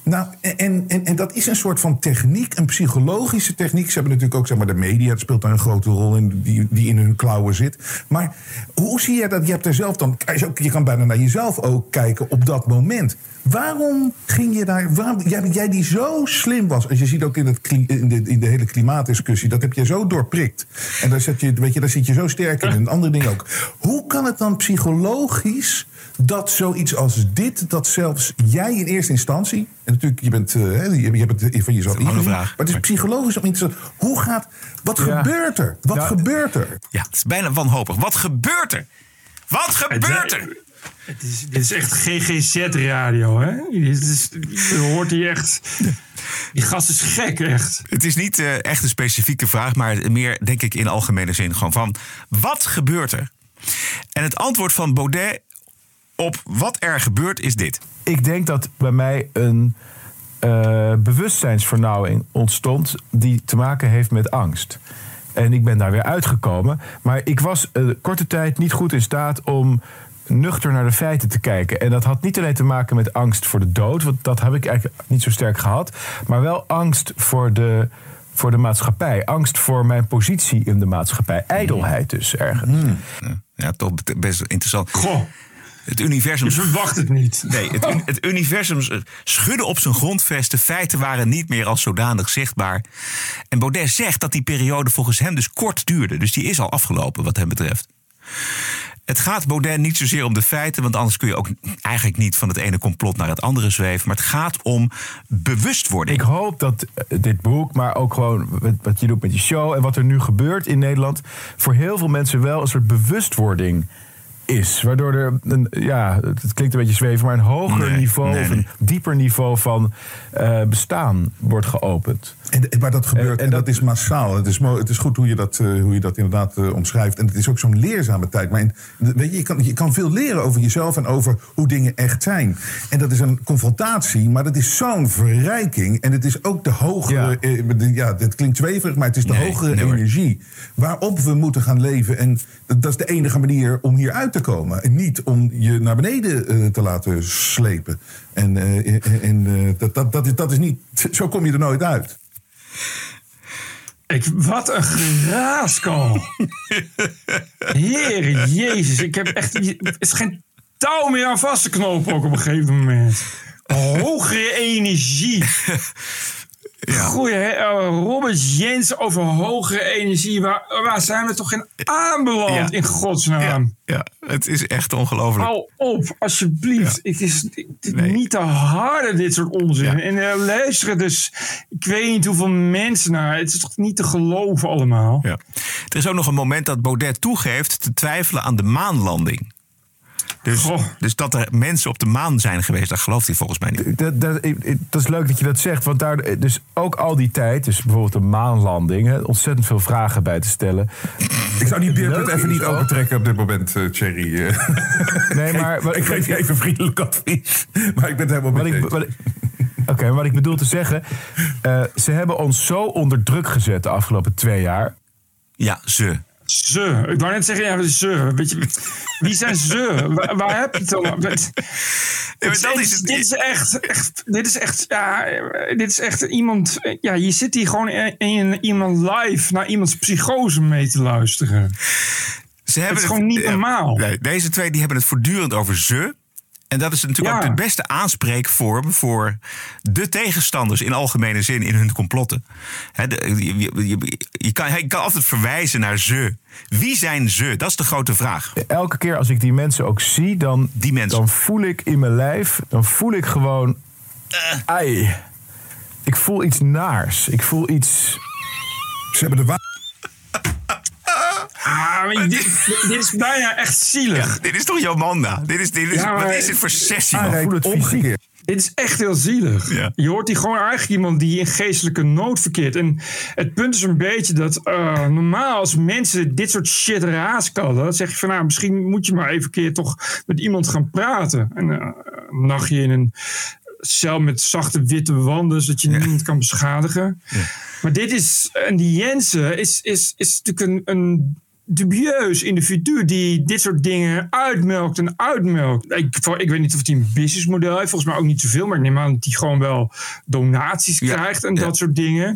Nou, en, en, en dat is een soort van techniek, een psychologische techniek. Ze hebben natuurlijk ook zeg maar, de media, dat speelt daar een grote rol in, die, die in hun klauwen zit. Maar hoe zie je dat? Je hebt er zelf dan, je kan bijna naar jezelf ook kijken op dat moment. Waarom ging je daar, waarom, jij, jij die zo slim was, als je ziet ook in, het, in, de, in de hele klimaatdiscussie, dat heb je zo doorprikt. En daar zit je, weet je, daar zit je zo sterk in, en andere dingen ook. Hoe kan het dan psychologisch dat zoiets als dit, dat zelfs jij in eerste instantie, en natuurlijk, je bent, eh, hè, je, je hebt het van jezelf lange ingezien, vraag. maar het is psychologisch om interessant. Hoe gaat, wat Ja. gebeurt er? Wat Ja. gebeurt er? Ja, het is bijna wanhopig. Wat gebeurt er? Wat gebeurt er? Het is, dit is echt GGZ-radio, hè? Dit is, je hoort hier echt... Die gast is gek, echt. Het is niet eh, echt een specifieke vraag, maar meer denk ik in algemene zin gewoon van wat gebeurt er? En het antwoord van Baudet op wat er gebeurt is dit. Ik denk dat bij mij een eh, bewustzijnsvernauwing ontstond die te maken heeft met angst. En ik ben daar weer uitgekomen. Maar ik was eh, korte tijd niet goed in staat om nuchter naar de feiten te kijken. En dat had niet alleen te maken met angst voor de dood, want dat heb ik eigenlijk niet zo sterk gehad. Maar wel angst voor de, voor de maatschappij. Angst voor mijn positie in de maatschappij. Ijdelheid dus ergens. Ja, toch best interessant. Goh. Het universum. Je verwacht het niet. Nee, het, het universum schudde op zijn grondvest. De feiten waren niet meer als zodanig zichtbaar. En Baudet zegt dat die periode volgens hem dus kort duurde. Dus die is al afgelopen, wat hem betreft. Het gaat Baudet niet zozeer om de feiten, want anders kun je ook eigenlijk niet van het ene complot naar het andere zweven. Maar het gaat om bewustwording. Ik hoop dat eh, dit boek, maar ook gewoon wat- wat je doet met je show en wat er nu gebeurt in Nederland, voor heel veel mensen wel een soort bewustwording is. Waardoor er, een, ja, het klinkt een beetje zweven, maar een hoger Nee, niveau, nee, een dieper niveau van eh, bestaan wordt geopend. En, maar dat gebeurt en, dat, is massaal. Het is, het is goed hoe je dat, eh, hoe je dat inderdaad eh, omschrijft. En het is ook zo'n leerzame tijd. Maar in- weet je, je, kan, je kan veel leren over jezelf en over hoe dingen echt zijn. En dat is een confrontatie, maar dat is zo'n verrijking. En het is ook de hogere. Ja, ja dit klinkt zweverig, maar het is de hogere energie. Waarop we moeten gaan leven. En dat, dat is de enige manier om hier uit te komen. En niet om je naar beneden eh, te laten slepen. En, eh, en, eh, dat, dat, dat, is, dat is niet. Zo kom je er nooit uit. Ik, wat een geraaskal. Heer Jezus, ik heb echt... Er is geen touw meer aan vast te knopen ook op een gegeven moment. Hogere energie. Goeie, hè? Eh, Robert Jens over hogere energie. Waar, waar zijn we toch in aanbeland, Ja. in godsnaam? Ja, het is echt ongelooflijk. Hou op, alsjeblieft. Het is, het is niet te harde, dit soort onzin. En uh, luisteren dus, ik weet niet hoeveel mensen naar. Het is toch niet te geloven allemaal? Ja. Er is ook nog een moment dat Baudet toegeeft te twijfelen aan de maanlanding. Dus, dus dat er mensen op de maan zijn geweest, dat gelooft hij volgens mij niet. Dat, dat, dat is leuk dat je dat zegt, want daar dus ook al die tijd, dus bijvoorbeeld de maanlanding, hè, ontzettend veel vragen bij te stellen. Ik zou die beurt Leuke even niet opentrekken op dit moment, eh, Thierry. eh. Nee, maar wat- ik geef je even vriendelijk advies. Maar ik ben het helemaal ik- Oké, maar wat ik bedoel te zeggen, eh, ze hebben ons zo onder druk gezet de afgelopen twee jaar. Ja, ze. Ze. Ik wou net zeggen, ja, ze. Weet je, wie zijn ze? Waar, waar heb je het dan? Dit, dat is, dit is echt, echt, dit is echt, ja, dit is echt iemand, ja, je zit hier gewoon in, in iemand live naar iemands psychose mee te luisteren. Ze hebben het is gewoon niet normaal. nee, deze twee die hebben het voortdurend over ze. En dat is natuurlijk Ja. ook de beste aanspreekvorm voor de tegenstanders in algemene zin in hun complotten. De- je, je- je- je kan, je kan altijd verwijzen naar ze. Wie zijn ze? Dat is de grote vraag. Elke keer als ik die mensen ook zie, dan, die mensen. dan voel ik in mijn lijf, dan voel ik gewoon. Ai. Ik voel iets naars. Ik voel iets. Ze hebben de wa- Ah, dit, dit is bijna echt zielig. Dit is toch Jomanda? Dit is, dit is, Ja, maar- wat is dit voor sessie? Ah, man? voel het omgekeerd. Dit is echt heel zielig. Je hoort hier gewoon eigenlijk iemand die in geestelijke nood verkeert. En het punt is een beetje dat eh, normaal als mensen dit soort shit raaskallen... dan zeg je van nou, misschien moet je maar even een keer toch met iemand gaan praten. En eh, een nachtje in een cel met zachte witte wanden... zodat je niemand kan beschadigen. Maar dit is... En die Jensen is, is, is natuurlijk een... een dubieus individu die dit soort dingen uitmelkt en uitmelkt. Ik, ik weet niet of hij een businessmodel heeft, volgens mij ook niet zoveel, maar ik neem aan dat hij gewoon wel donaties krijgt en dat soort dingen.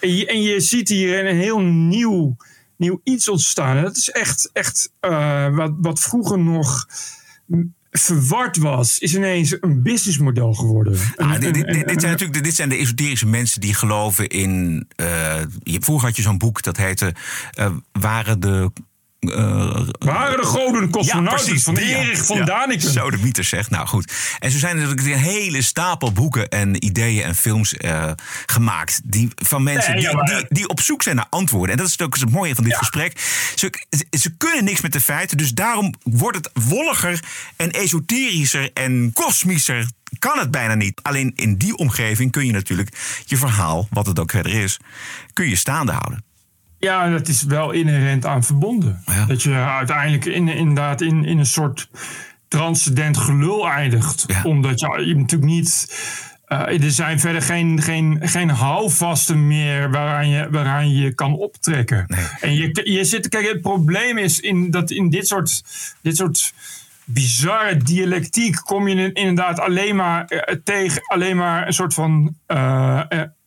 En, je, en je ziet hier een heel nieuw, nieuw iets ontstaan. En dat is echt, echt eh, wat, wat vroeger nog verward was, is ineens een businessmodel geworden. Ah, Een- dit, dit- dit zijn natuurlijk dit zijn de esoterische mensen die geloven in. je, vroeger had je zo'n boek dat heette. eh, waren de. Eh, Waren de goden cosmonauten van. Erich von Ja, Daniken. Zo de mythes zegt. Nou goed. En zo zijn er natuurlijk een hele stapel boeken en ideeën en films eh, gemaakt. Die, van mensen Nee, ja, die, maar- die, die op zoek zijn naar antwoorden. En dat is ook het mooie van dit gesprek. Ze, ze kunnen niks met de feiten. Dus daarom wordt het wolliger en esoterischer en kosmischer. Kan het bijna niet. Alleen in die omgeving kun je natuurlijk je verhaal, wat het ook verder is, kun je staande houden. Ja, dat is wel inherent aan verbonden. Dat je uiteindelijk in, inderdaad in, in een soort transcendent gelul eindigt. Omdat je, je natuurlijk niet. eh, er zijn verder geen, geen, geen houvasten meer waaraan je, waaraan je kan optrekken. En je, je zit, kijk, het probleem is in, dat in dit soort, dit soort bizarre dialectiek kom je inderdaad alleen maar eh, tegen alleen maar een soort van eh,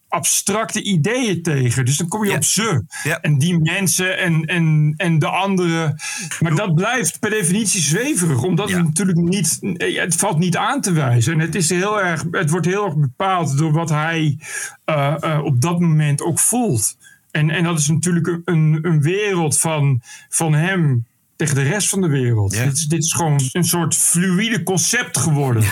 abstracte ideeën tegen. Dus dan kom je op ze. En die mensen en, en, en de anderen. Maar dat blijft per definitie zweverig. Omdat het natuurlijk niet. eh, Het valt niet aan te wijzen. En het, is heel erg, het wordt heel erg bepaald door wat hij eh, eh, op dat moment ook voelt. En, en dat is natuurlijk een- een, een wereld van, van hem tegen de rest van de wereld. Dit, is, dit is gewoon een soort fluïde concept geworden.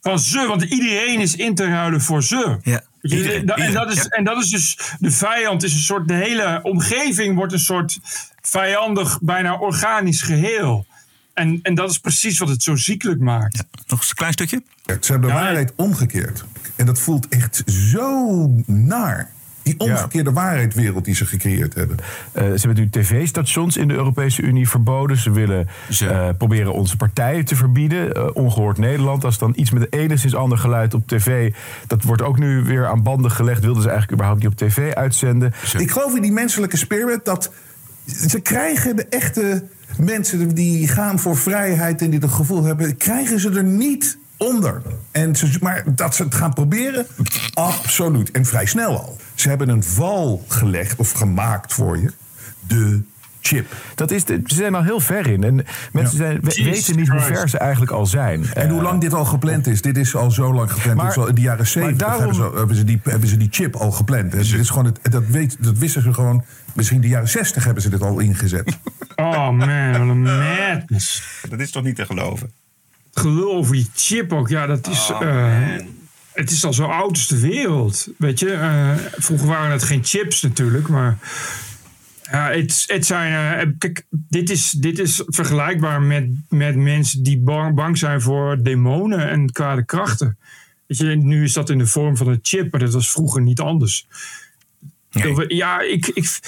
Van ze, want iedereen is in te ruilen voor ze. Ja. Iedereen, en, dat is, ja. en dat is dus, de vijand is een soort, de hele omgeving wordt een soort vijandig, bijna organisch geheel. En, en dat is precies wat het zo ziekelijk maakt. Nog eens een klein stukje? Ze hebben de waarheid omgekeerd. En dat voelt echt zo naar. Die omgekeerde waarheidwereld die ze gecreëerd hebben. Eh, ze hebben nu tv-stations in de Europese Unie verboden. Ze willen eh, proberen onze partijen te verbieden. Eh, ongehoord Nederland. Als dan iets met enigszins ander geluid op tv... dat wordt ook nu weer aan banden gelegd. Wilden ze eigenlijk überhaupt niet op tv uitzenden. Ik geloof in die menselijke spirit dat ze krijgen de echte mensen die gaan voor vrijheid en die dat gevoel hebben, krijgen ze er niet onder. En ze, maar dat ze het gaan proberen, absoluut. En vrij snel al. Ze hebben een val gelegd of gemaakt voor je. De chip. Dat is de, ze zijn al heel ver in. En mensen zijn, we- weten niet hoe ver ze eigenlijk al zijn. En hoe lang dit al gepland is. Dit is al zo lang gepland. Maar- al in de jaren maar 70 daarom- hebben, ze, hebben, ze die, hebben ze die chip al gepland. Dit is gewoon het, dat, weet, dat wisten ze gewoon. Misschien de jaren 60 hebben ze dit al ingezet. Oh man, wat een madness. Dat is toch niet te geloven? Gelul over die chip ook, ja, dat is. Oh, eh, het is al zo oud als de wereld. Weet je, Eh, vroeger waren het geen chips natuurlijk, maar. Ja, het, het zijn. eh, kijk, dit is, dit is vergelijkbaar met, met mensen die bang, bang zijn voor demonen en kwade krachten. Weet je, nu is dat in de vorm van een chip, maar dat was vroeger niet anders. Ja, ik, ik,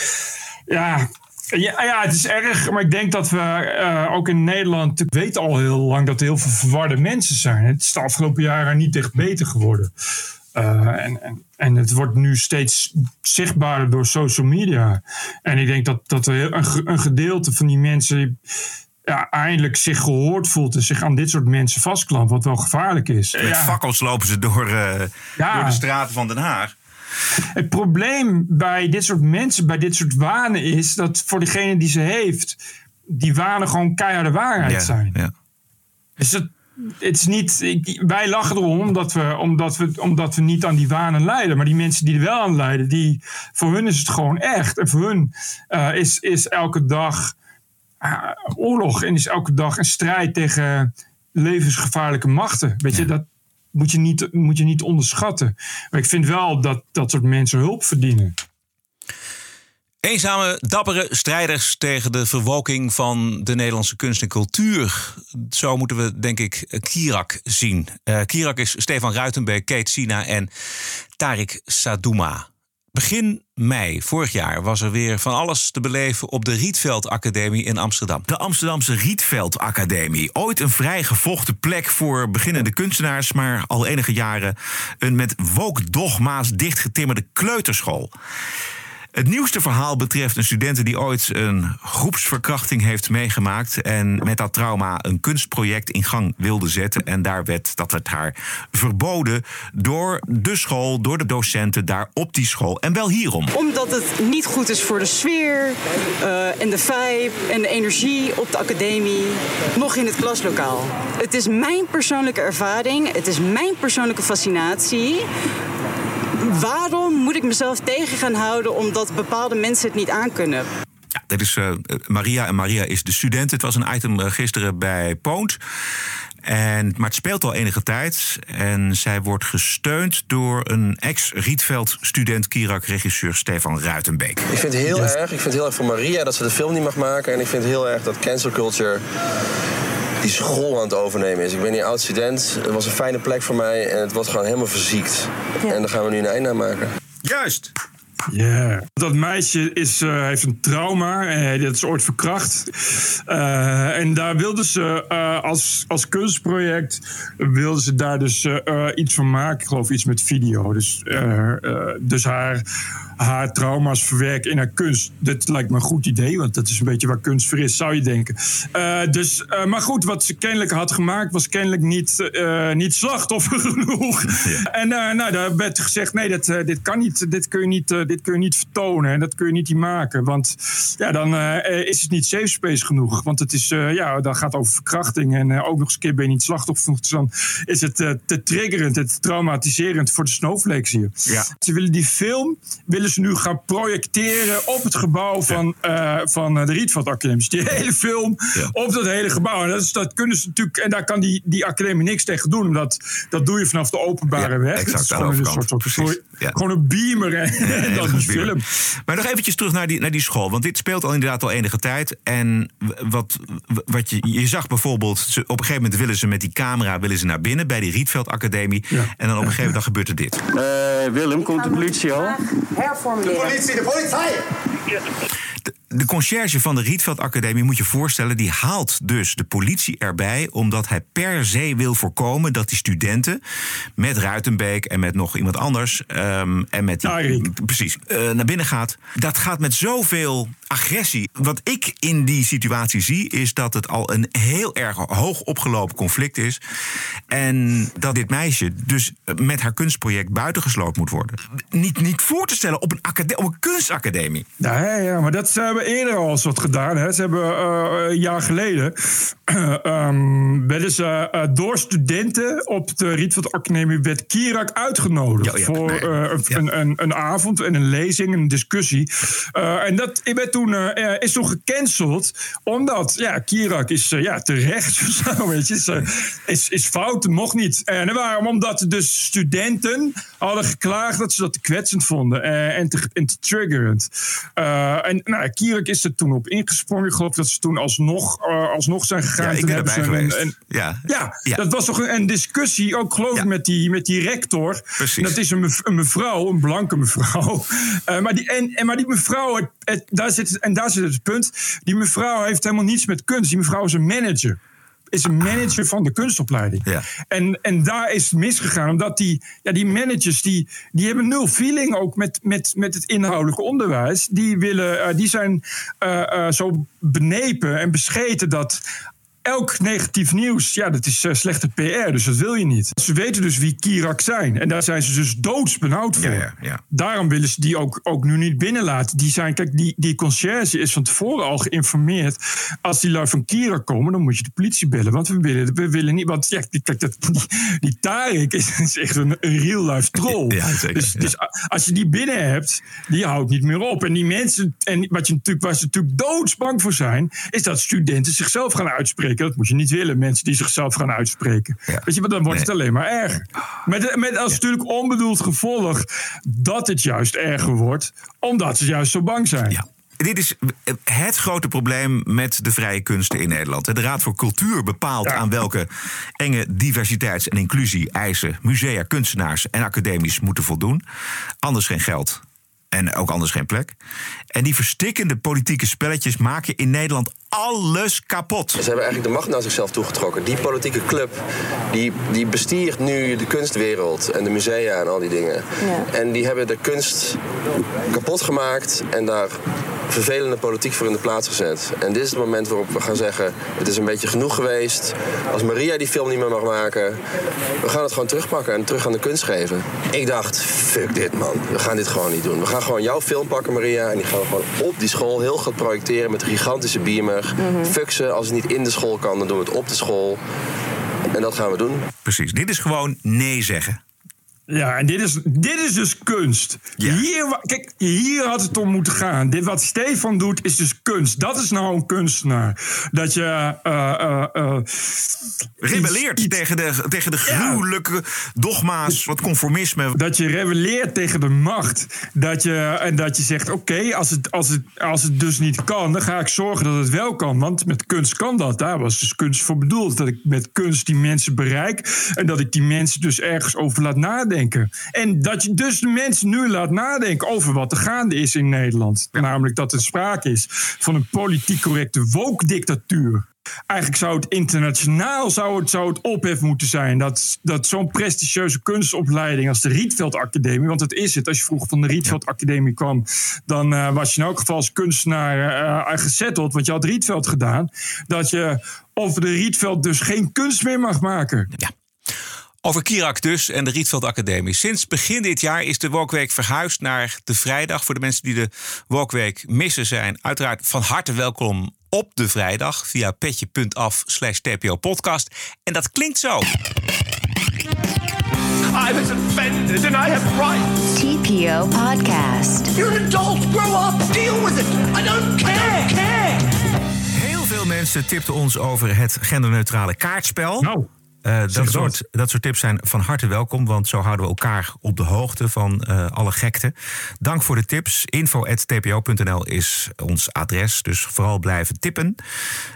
ja, ja, ja, het is erg, maar ik denk dat we eh, ook in Nederland natuurlijk weten al heel lang dat er heel veel verwarde mensen zijn. Het is de afgelopen jaren niet echt beter geworden. Eh, en, en, en het wordt nu steeds zichtbaarder door social media. En ik denk dat, dat er een, een gedeelte van die mensen ja, eindelijk zich gehoord voelt en zich aan dit soort mensen vastklampt, wat wel gevaarlijk is. Met Ja. fakkels lopen ze door, eh, Ja. door de straten van Den Haag. Het probleem bij dit soort mensen, bij dit soort wanen, is dat voor degene die ze heeft, die wanen gewoon keiharde waarheid Ja, zijn. ja. Dus het, het is niet, ik- wij lachen erom omdat we, omdat, we, omdat we niet aan die wanen lijden. Maar die mensen die er wel aan lijden, die, voor hun is het gewoon echt. En voor hun eh, is, is elke dag ah, oorlog en is elke dag een strijd tegen levensgevaarlijke machten. Weet je, dat moet je niet, moet je niet onderschatten. Maar ik vind wel dat dat soort mensen hulp verdienen. Eenzame, dappere strijders tegen de verwoking van de Nederlandse kunst en cultuur. Zo moeten we, denk ik, Kirak zien. Eh Kirak is Stefan Ruitenbeek, Kate Sina en Tarik Sadouma. Begin mei vorig jaar was er weer van alles te beleven op de Rietveld Academie in Amsterdam. De Amsterdamse Rietveld Academie. Ooit een vrij gevochten plek voor beginnende kunstenaars, maar al enige jaren een met woke dogma's dichtgetimmerde kleuterschool. Het nieuwste verhaal betreft een studente die ooit een groepsverkrachting heeft meegemaakt. En met dat trauma een kunstproject in gang wilde zetten. En daar werd, dat haar verboden door de school, door de docenten daar op die school. En wel hierom. Omdat het niet goed is voor de sfeer eh, en de vibe en de energie op de academie, nog in het klaslokaal. Het is mijn persoonlijke ervaring, het is mijn persoonlijke fascinatie. Waarom moet ik mezelf tegen gaan houden omdat bepaalde mensen het niet aankunnen? Ja, dit is eh, Maria en Maria is de student. Het was een item eh, gisteren bij Poont. En, maar het speelt al enige tijd. En zij wordt gesteund door een ex-Rietveld-student, Kirak-regisseur Stefan Ruitenbeek. Ik vind het heel erg. Ik vind het heel erg voor Maria dat ze de film niet mag maken. En ik vind het heel erg dat cancel culture die school aan het overnemen is. Ik ben hier oud student. Het was een fijne plek voor mij en het wordt gewoon helemaal verziekt. En daar gaan we nu een einde aan maken. Juist. Ja, dat meisje is, eh, heeft een trauma. Uh, dat is ooit verkracht. Uh, en daar wilden ze als, als kunstproject... wilden ze daar dus iets van maken. Ik geloof iets met video. Dus, dus haar, haar trauma's verwerken in haar kunst. Dat lijkt me een goed idee. Want dat is een beetje waar kunst voor is, zou je denken. dus, maar goed, wat ze kennelijk had gemaakt... was kennelijk niet, niet slachtoffer genoeg. En nou, daar werd gezegd... nee, dat, dit kan niet. Dit kun je niet dit kun je niet vertonen en dat kun je niet maken. Want ja, dan uh, is het niet safe space genoeg. Want het is, uh, ja, dan gaat het over verkrachting. En uh, ook nog eens een keer ben je niet slachtoffer. Dus dan is het te triggerend, te traumatiserend voor de snowflakes hier. Ja. Ze willen die film willen ze nu gaan projecteren op het gebouw van, van de Rietveld Academie. Dus die hele film ja. op dat hele gebouw. En dat, is, dat kunnen ze natuurlijk. En daar kan die, die academie niks tegen doen. Omdat dat doe je vanaf de openbare ja, weg. Exact, dat is gewoon een soort, soort, soort, gewoon een beamer. En, dan film. Maar nog eventjes terug naar die, naar die school. Want dit speelt al inderdaad al enige tijd. En wat, wat je, je zag bijvoorbeeld... Ze, op een gegeven moment willen ze met die camera willen ze naar binnen... bij die Rietveld Academie. Ja. En dan op een gegeven moment gebeurt er dit. Uh, Willem, komt de politie al? Herformuleren. De politie, de politie! De, conciërge van de Rietveld Academie, moet je voorstellen... die haalt dus de politie erbij... omdat hij per se wil voorkomen dat die studenten... met Ruitenbeek en met nog iemand anders... Um, en met die, precies, uh, naar binnen gaat. Dat gaat met zoveel agressie. Wat ik in die situatie zie... is dat het al een heel erg hoog opgelopen conflict is... en dat dit meisje dus met haar kunstproject buitengesloten moet worden. Niet, niet voor te stellen op een, op een kunstacademie. Ja, ja, maar dat hebben eerder al eens wat gedaan. Hè. Ze hebben uh, een jaar geleden um, werden ze uh, door studenten op de Rietveld Academie werd Kirak uitgenodigd ja, ja, voor nee, ja. een, een, een avond en een lezing, een discussie. en dat werd toen, is toen gecanceld, omdat ja, Kirak is ja, terecht, zo, weet je, is, is, is fout, mocht niet. En waarom? Omdat dus studenten hadden geklaagd dat ze dat te kwetsend vonden en te, en te triggerend. en nou, Kirak is er toen op ingesprongen. Ik geloof dat ze toen alsnog, uh, alsnog zijn gegaan. Ja, ik ben hebben erbij een- geweest. een- ja. ja, Ja. dat was toch een, een discussie, ook geloof ik, met die, met die rector. Precies. Dat is een, mev- een mevrouw, een blanke mevrouw. Eh, maar, die, en, en, maar die mevrouw, het, het- daar zit, en daar zit het punt. Die mevrouw heeft helemaal niets met kunst. Die mevrouw is een manager. Is een manager van de kunstopleiding. Ja. En, en daar is het misgegaan, omdat die, ja, die managers die, die hebben nul feeling ook met, met, met het inhoudelijke onderwijs. Die, willen, eh, die zijn eh, eh, zo benepen en bescheten dat. Elk negatief nieuws, ja, dat is eh, slechte PR, dus dat wil je niet. Ze weten dus wie Kirak zijn. En daar zijn ze dus doodsbenauwd voor. Ja, ja, ja. Daarom willen ze die ook, ook nu niet binnenlaten. Die zijn, kijk, die, die conciërge is van tevoren al geïnformeerd. Als die lui van Kirak komen, dan moet je de politie bellen. Want we willen, we willen niet. Want ja, kijk, dat, die, die Tarek is, is echt een, een real-life troll. Ja, zeker, dus, dus als je die binnen hebt, die houdt niet meer op. En die mensen, en wat je natuurlijk, waar ze natuurlijk doodsbang voor zijn, is dat studenten zichzelf gaan uitspreken. Dat moet je niet willen, mensen die zichzelf gaan uitspreken. Weet je, maar dan wordt het alleen maar erger. Met, met als natuurlijk onbedoeld gevolg dat het juist erger wordt, omdat ze juist zo bang zijn. Ja. Dit is het grote probleem met de vrije kunsten in Nederland. De Raad voor Cultuur bepaalt aan welke enge diversiteits- en inclusie-eisen musea, kunstenaars en academies moeten voldoen. Anders geen geld. En ook anders geen plek. En die verstikkende politieke spelletjes maken in Nederland alles kapot. Ze hebben eigenlijk de macht naar zichzelf toegetrokken. Die politieke club die, die bestiert nu de kunstwereld en de musea en al die dingen. En die hebben de kunst kapot gemaakt en daar vervelende politiek voor in de plaats gezet. En dit is het moment waarop we gaan zeggen: het is een beetje genoeg geweest. Als Maria die film niet meer mag maken, we gaan het gewoon terugpakken en terug aan de kunst geven. Ik dacht: fuck dit man, we gaan dit gewoon niet doen. We gaan gewoon jouw film pakken, Maria, en die gaan we gewoon op die school heel goed projecteren met een gigantische beamer. Fuck ze, als het niet in de school kan, dan doen we het op de school. En dat gaan we doen. Precies, dit is gewoon nee zeggen. Ja, en dit is, dit is dus kunst. Hier, kijk, hier had het om moeten gaan. Dit wat Stefan doet is dus kunst. Dat is nou een kunstenaar. Dat je. eh, Rebelleert tegen de, tegen de gruwelijke dogma's, wat conformisme. Dat je rebelleert tegen de macht. Dat je, en dat je zegt: oké, als, het, als, het, als het dus niet kan, dan ga ik zorgen dat het wel kan. Want met kunst kan dat. Daar was dus kunst voor bedoeld. Dat ik met kunst die mensen bereik. En dat ik die mensen dus ergens over laat nadenken. En dat je dus de mensen nu laat nadenken over wat er gaande is in Nederland. Namelijk dat er sprake is van een politiek correcte woke-dictatuur. Eigenlijk zou het internationaal zou het, zou het ophef moeten zijn. Dat, dat zo'n prestigieuze kunstopleiding als de Rietveld Academie. Want dat is het. Als je vroeger van de Rietveld Academie kwam. dan eh, was je in elk geval als kunstenaar eh gezetteld. Want je had Rietveld gedaan. Dat je over de Rietveld dus geen kunst meer mag maken. Ja. Over Kirak dus en de Rietveld Academie. Sinds begin dit jaar is de Walkweek verhuisd naar de vrijdag. Voor de mensen die de Walkweek missen zijn uiteraard van harte welkom op de vrijdag via petje.af slash TPO podcast. En dat klinkt zo. I was offended and I have rights. TPO Podcast. You're an adult. Grow up. Deal with it. I don't care. care. Heel veel mensen tipten ons over het genderneutrale kaartspel. Nou. Eh, dat, soort, dat soort tips zijn van harte welkom, want zo houden we elkaar op de hoogte van eh, alle gekte. Dank voor de tips. Info.tpo.nl is ons adres, dus vooral blijven tippen.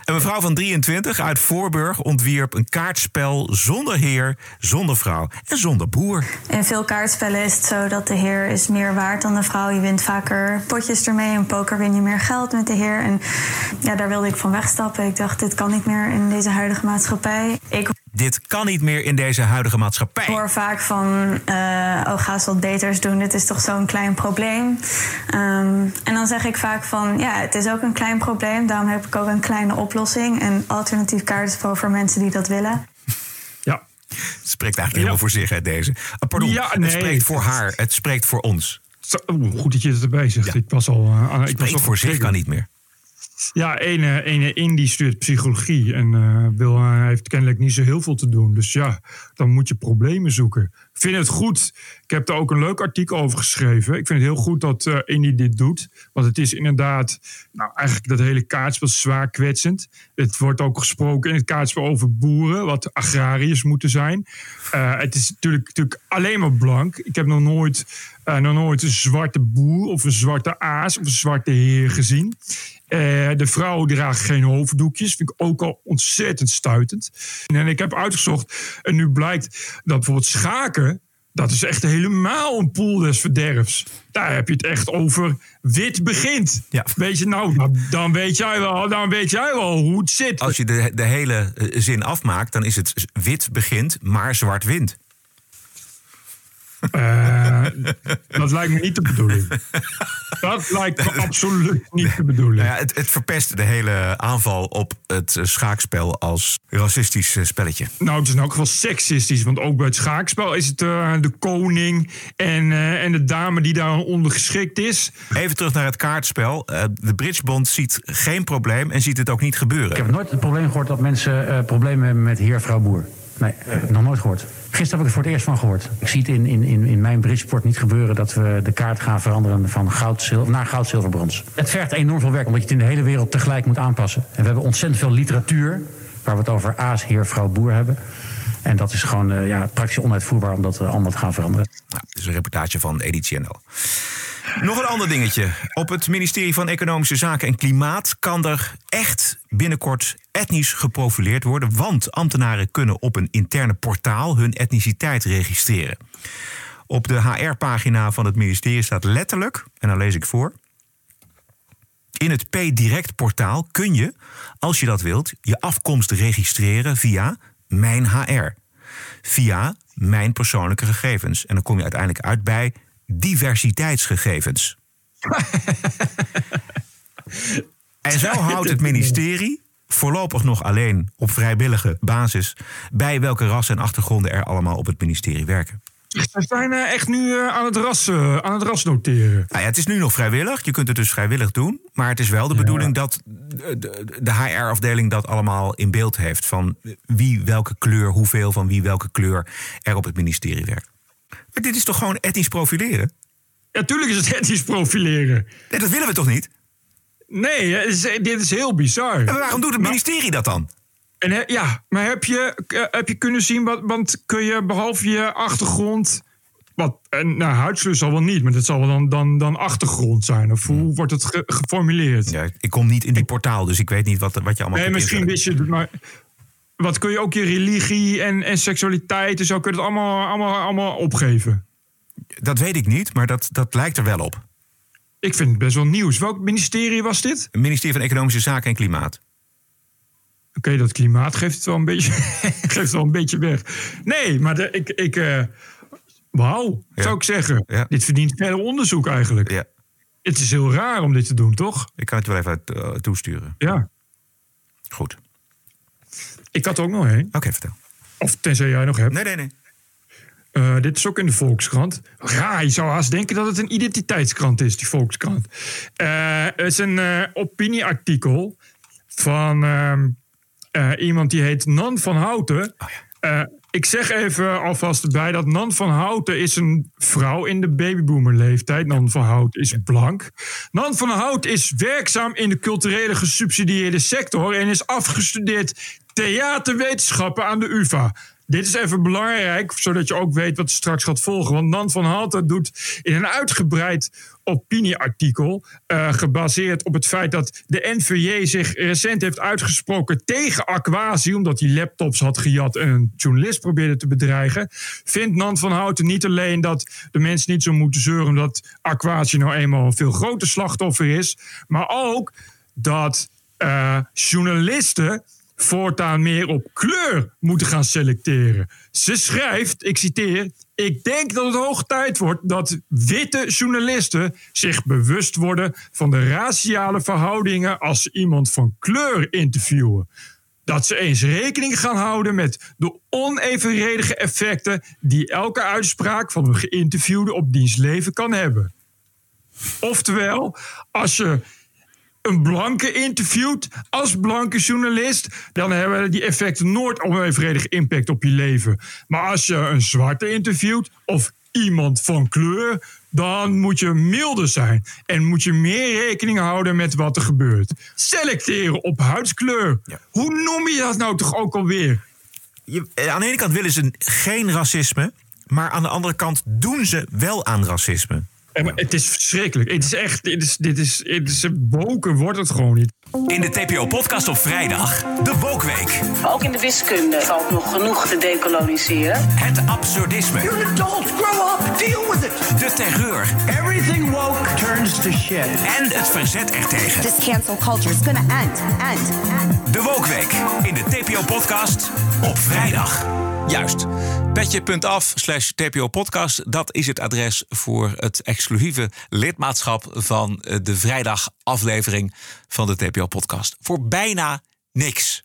Een mevrouw van 23 uit Voorburg ontwierp een kaartspel zonder heer, zonder vrouw en zonder boer. In veel kaartspellen is het zo dat de heer is meer waard dan de vrouw. Je wint vaker potjes ermee. In poker win je meer geld met de heer. En ja, daar wilde ik van wegstappen. Ik dacht, dit kan niet meer in deze huidige maatschappij. Ik Dit kan niet meer in deze huidige maatschappij. hoor vaak van, eh, oh ga eens wat beters doen. Dit is toch zo'n klein probleem. Ehm, en dan zeg ik vaak van, ja, het is ook een klein probleem. Daarom heb ik ook een kleine oplossing. Een alternatief kaartspel voor mensen die dat willen. Het spreekt eigenlijk helemaal voor zich, hè, deze. Ah, pardon, Ja, nee. het spreekt voor haar, het spreekt voor ons. Goed dat je het erbij zegt. Ik was al. eh, ik was Spreekt al voor zich kan niet meer. Ja, ene, ene Indie studeert psychologie en eh, wil, heeft kennelijk niet zo heel veel te doen. Dus ja, dan moet je problemen zoeken. Ik vind het goed. Ik heb er ook een leuk artikel over geschreven. Ik vind het heel goed dat eh Indie dit doet. Want het is inderdaad, nou eigenlijk dat hele kaartspel zwaar kwetsend. Het wordt ook gesproken in het kaartspel over boeren, wat agrariërs moeten zijn. Eh, het is natuurlijk, natuurlijk alleen maar blank. Ik heb nog nooit, eh, nog nooit een zwarte boer of een zwarte aas of een zwarte heer gezien. De vrouwen dragen geen hoofddoekjes. Vind ik ook al ontzettend stuitend. En ik heb uitgezocht. En nu blijkt dat bijvoorbeeld schaken. Dat is echt helemaal een poel des verderfs. Daar heb je het echt over wit begint. Weet je, nou, dan, dan weet jij wel, dan weet jij wel hoe het zit. Als je de, de hele eh, zin afmaakt, dan is het wit begint, maar zwart wint. Eh, dat lijkt me niet de bedoeling. Dat lijkt me absoluut niet de bedoeling. Nou ja, het, het verpest de hele aanval op het schaakspel als racistisch eh, spelletje. Nou, het is in elk geval seksistisch. Want ook bij het schaakspel is het eh, de koning en, eh, en de dame die daar ondergeschikt is. Even terug naar het kaartspel. Eh, de Bridgebond ziet geen probleem en ziet het ook niet gebeuren. Ik heb nooit het probleem gehoord dat mensen eh, problemen hebben met heer, vrouw, boer. Nee, nog nooit gehoord. Gisteren heb ik er voor het eerst van gehoord. Ik zie het in, in, in, in mijn bridgesport niet gebeuren dat we de kaart gaan veranderen van goud, naar goud, zilver, brons. Het vergt enorm veel werk, omdat je het in de hele wereld tegelijk moet aanpassen. En we hebben ontzettend veel literatuur waar we het over aas, heer, vrouw, boer hebben. En dat is gewoon eh, ja, praktisch onuitvoerbaar om dat eh, allemaal te gaan veranderen. Nou, dit is een reportage van Editie NL. Nog een ander dingetje. Op het ministerie van Economische Zaken en Klimaat kan er echt binnenkort etnisch geprofileerd worden. Want ambtenaren kunnen op een interne portaal hun etniciteit registreren. Op de HR-pagina van het ministerie staat letterlijk, en dan lees ik voor. In het P-Direct portaal kun je, als je dat wilt, je afkomst registreren via Mijn HR. Via Mijn persoonlijke gegevens. En dan kom je uiteindelijk uit bij diversiteitsgegevens. en zo houdt het ministerie voorlopig nog alleen op vrijwillige basis bij welke rassen en achtergronden er allemaal op het ministerie werken. We zijn eh, echt nu eh, aan, het ras, eh, aan het ras noteren. Nou ja, het is nu nog vrijwillig. Je kunt het dus vrijwillig doen. Maar het is wel de bedoeling dat de HR-afdeling dat allemaal in beeld heeft. Van wie welke kleur, hoeveel van wie welke kleur er op het ministerie werkt. Maar dit is toch gewoon etnisch profileren? Ja, tuurlijk is het etnisch profileren. Nee, dat willen we toch niet? Nee, het is- dit is heel bizar. En waarom doet het ministerie dat dan? En, ja, maar heb je, eh, heb je kunnen zien, wat, want kun je behalve je achtergrond... Wat, en, nou, huidskleur zal wel niet, maar dat zal wel dan, dan, dan achtergrond zijn. Of hoe wordt het ge- geformuleerd? Ja, ik kom niet in die portaal, dus ik weet niet wat, wat je allemaal Nee, misschien wist je het, maar... Wat kun je ook je religie en, en seksualiteit en zo... kun je het allemaal, allemaal, allemaal opgeven? Dat weet ik niet, maar dat, dat lijkt er wel op. Ik vind het best wel nieuws. Welk ministerie was dit? Het ministerie van Economische Zaken en Klimaat. Oké, dat klimaat geeft het wel een beetje, geeft het wel een beetje weg. Nee, maar de, ik... ik eh, Wauw, zou ik zeggen. Dit verdient verder onderzoek eigenlijk. Ja. Het is heel raar om dit te doen, toch? Ik kan het wel even eh, toesturen. Ja. Goed. Ik had ook nog één. Oké, vertel. Of tenzij jij nog hebt. Nee, nee, nee. Eh, dit is ook in de Volkskrant. Raar, je zou haast denken dat het een identiteitskrant is, die Volkskrant. Het is een eh, opinieartikel van ehm, eh, iemand die heet Nan van Houten. Eh, ik zeg even alvast erbij dat Nan van Houten is een vrouw in de babyboomerleeftijd. Nan van Houten is blank. Nan van Houten is werkzaam in de culturele gesubsidieerde sector en is afgestudeerd theaterwetenschappen aan de UvA. Dit is even belangrijk, zodat je ook weet wat er straks gaat volgen. Want Nan van Houten doet in een uitgebreid opinieartikel... eh, gebaseerd op het feit dat de NVJ zich recent heeft uitgesproken tegen Aquasi... omdat hij laptops had gejat en een journalist probeerde te bedreigen... vindt Nan van Houten niet alleen dat de mensen niet zo moeten zeuren... omdat Aquasi nou eenmaal een veel groter slachtoffer is... maar ook dat eh, journalisten voortaan meer op kleur moeten gaan selecteren. Ze schrijft, ik citeer... Ik denk dat het hoog tijd wordt dat witte journalisten zich bewust worden van de raciale verhoudingen als ze iemand van kleur interviewen. Dat ze eens rekening gaan houden met de onevenredige effecten die elke uitspraak van een geïnterviewde op diens leven kan hebben. Oftewel, als je een blanke interviewt als blanke journalist, dan hebben die effecten nooit onevenredig impact op je leven. Maar als je een zwarte interviewt of iemand van kleur, dan moet je milder zijn en moet je meer rekening houden met wat er gebeurt. Selecteren op huidskleur. Hoe noem je dat nou toch ook alweer? Je, eh, aan de ene kant willen ze geen racisme, maar aan de andere kant doen ze wel aan racisme. Maar Het is verschrikkelijk. Het is echt, dit is, dit is, dit is woken wordt het gewoon niet. In de TPO-podcast op vrijdag, de Wokweek. Ook in de wiskunde valt nog genoeg te decoloniseren. Het absurdisme. You're an adult, grow up, deal with it. De terreur. Everything woke turns to shit. En het verzet ertegen. This cancel culture is gonna end, end, end. De Wokweek in de TPO-podcast op vrijdag. Juist. Petje.af slash TPO-podcast. Dat is het adres voor het exclusieve lidmaatschap van eh, de vrijdagaflevering van de TPO-podcast. Voor bijna niks.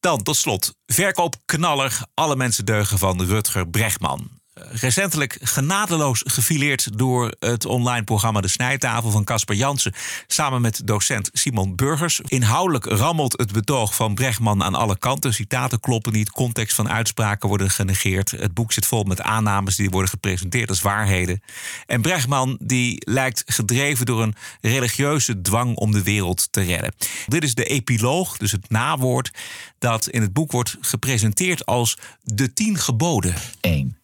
Dan tot slot, verkoopknaller Alle mensen deugen van Rutger Bregman. Recentelijk genadeloos gefileerd door het online programma De Snijtafel van Casper Jansen. Samen met docent Simon Burgers. Inhoudelijk rammelt het betoog van Bregman aan alle kanten. Citaten kloppen niet, context van uitspraken worden genegeerd. Het boek zit vol met aannames die worden gepresenteerd als waarheden. En Bregman die lijkt gedreven door een religieuze dwang om de wereld te redden. Dit is de epiloog, dus het nawoord, dat in het boek wordt gepresenteerd als de tien geboden. 1.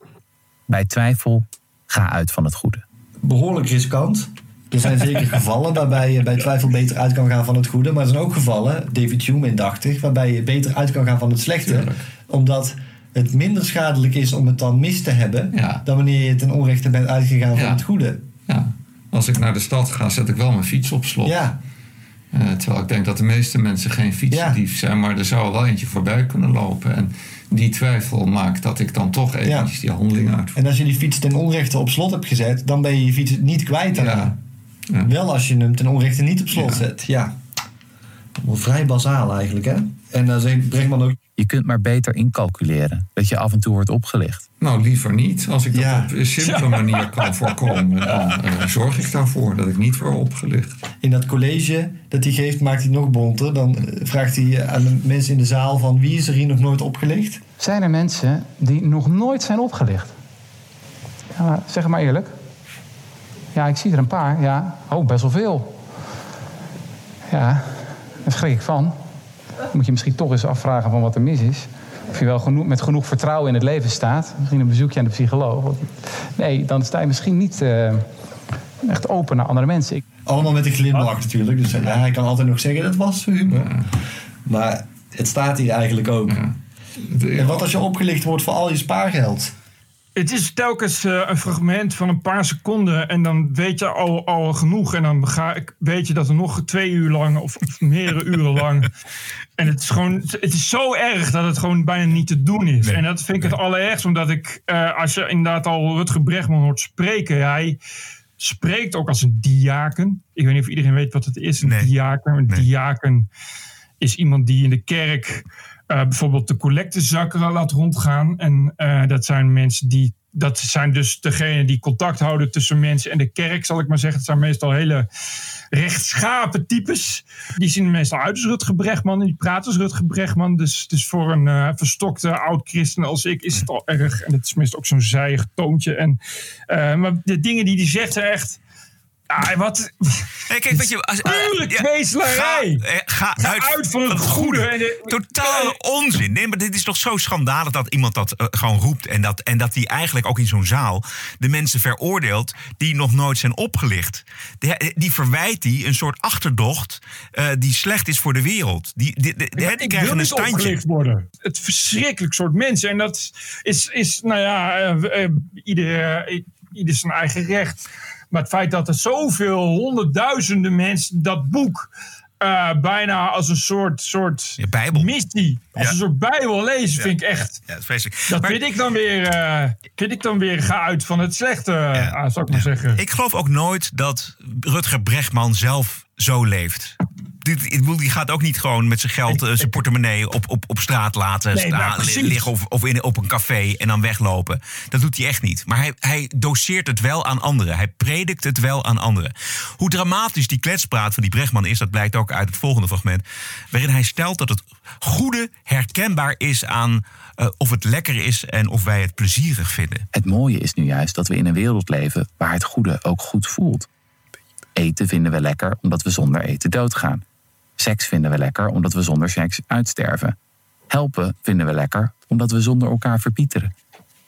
Bij twijfel, ga uit van het goede. behoorlijk riskant. Er zijn zeker gevallen waarbij je bij twijfel beter uit kan gaan van het goede. Maar er zijn ook gevallen, David Hume indachtig, waarbij je beter uit kan gaan van het slechte. Omdat het minder schadelijk is om het dan mis te hebben... dan wanneer je ten onrechte bent uitgegaan van het goede. Ja. Als ik naar de stad ga, zet ik wel mijn fiets op slot. Ja. Eh, terwijl ik denk dat de meeste mensen geen fietsendief zijn, maar er zou wel eentje voorbij kunnen lopen. En die twijfel maakt dat ik dan toch eventjes die handeling uitvoer. En als je die fiets ten onrechte op slot hebt gezet... dan ben je je fiets niet kwijt daarna. Wel als je hem ten onrechte niet op slot zet. Ja. Vrij bazaal eigenlijk, hè? En dan zegt Bregman ook... Je kunt maar beter incalculeren dat je af en toe wordt opgelicht. Nou, liever niet. Als ik dat op een simpele manier kan voorkomen, dan eh, zorg ik daarvoor dat ik niet word opgelicht. In dat college dat hij geeft, maakt hij nog bonter. Dan eh, vraagt hij aan de mensen in de zaal van... wie is er hier nog nooit opgelicht? Zijn er mensen die nog nooit zijn opgelicht? Ja, maar zeg het maar eerlijk. Ja, ik zie er een paar. Ja, ook best wel veel. Ja, daar schrik ik van. Dan moet je misschien toch eens afvragen van wat er mis is. Of je wel genoeg, met genoeg vertrouwen in het leven staat. Misschien een bezoekje aan de psycholoog. Want- Nee, dan sta je misschien niet eh, echt open naar andere mensen. Ik- Allemaal met een glimlach natuurlijk. Dus ja, hij kan altijd nog zeggen, dat was humor. Maar het staat hier eigenlijk ook. En wat als je opgelicht wordt voor al je spaargeld? Het is telkens eh, een fragment van een paar seconden en dan weet je al, al genoeg. En dan ga ik, weet je dat er nog twee uur lang of, of meerdere uren lang. En het is gewoon, het is zo erg dat het gewoon bijna niet te doen is. en dat vind ik het allerergst, omdat ik, eh, als je inderdaad al Rutger Bregman hoort spreken, hij spreekt ook als een diaken. Ik weet niet of iedereen weet wat het is, een diaken. Een diaken is iemand die in de kerk eh, bijvoorbeeld de collectezakken laat rondgaan. En eh, dat zijn mensen die. Dat zijn dus degenen die contact houden tussen mensen en de kerk, zal ik maar zeggen. Het zijn meestal hele rechtschapen types. Die zien meestal uit als Bregman. En die praten als Rutger Bregman. Dus, dus voor een eh, verstokte oud-christen als ik is het al erg. En het is meestal ook zo'n zijig toontje. En, maar de dingen die hij zegt zijn echt... Ah, wat... Nee, kijk, weet je, als, ja. Ga, eh, ga Ga uit, uit van het goede. En de- Totale onzin. Nee, maar dit is toch zo schandalig dat iemand dat eh, gewoon roept. En dat, en dat die eigenlijk ook in zo'n zaal de mensen veroordeelt die nog nooit zijn opgelicht. Die, die verwijt die een soort achterdocht eh, die slecht is voor de wereld. Die, die, die, die, die ik wil krijgen een niet standje. opgelicht worden. Het verschrikkelijk soort mensen. En dat is, is nou ja, eh, ieder, ieder zijn eigen recht. Maar het feit dat er zoveel honderdduizenden mensen dat boek eh, bijna als een soort, soort missie, als Ja. een soort bijbel lezen, vind ik echt. Ja, dat vreselijk. Dat Maar- vind ik dan weer, eh, vind ik dan weer ga uit van het slechte, ah, zou ik maar zeggen. Ik geloof ook nooit dat Rutger Bregman zelf zo leeft. Die, die gaat ook niet gewoon met zijn geld, eh, zijn portemonnee op, op, op straat laten Nee, staan, liggen of, of in, op een café en dan weglopen. Dat doet hij echt niet. Maar hij, hij doseert het wel aan anderen. Hij predikt het wel aan anderen. Hoe dramatisch die kletspraat van die Bregman is, dat blijkt ook uit het volgende fragment. Waarin hij stelt dat het goede herkenbaar is aan eh, of het lekker is en of wij het plezierig vinden. Het mooie is nu juist dat we in een wereld leven waar het goede ook goed voelt. Eten vinden we lekker omdat we zonder eten doodgaan. Seks vinden we lekker omdat we zonder seks uitsterven. Helpen vinden we lekker omdat we zonder elkaar verpieteren.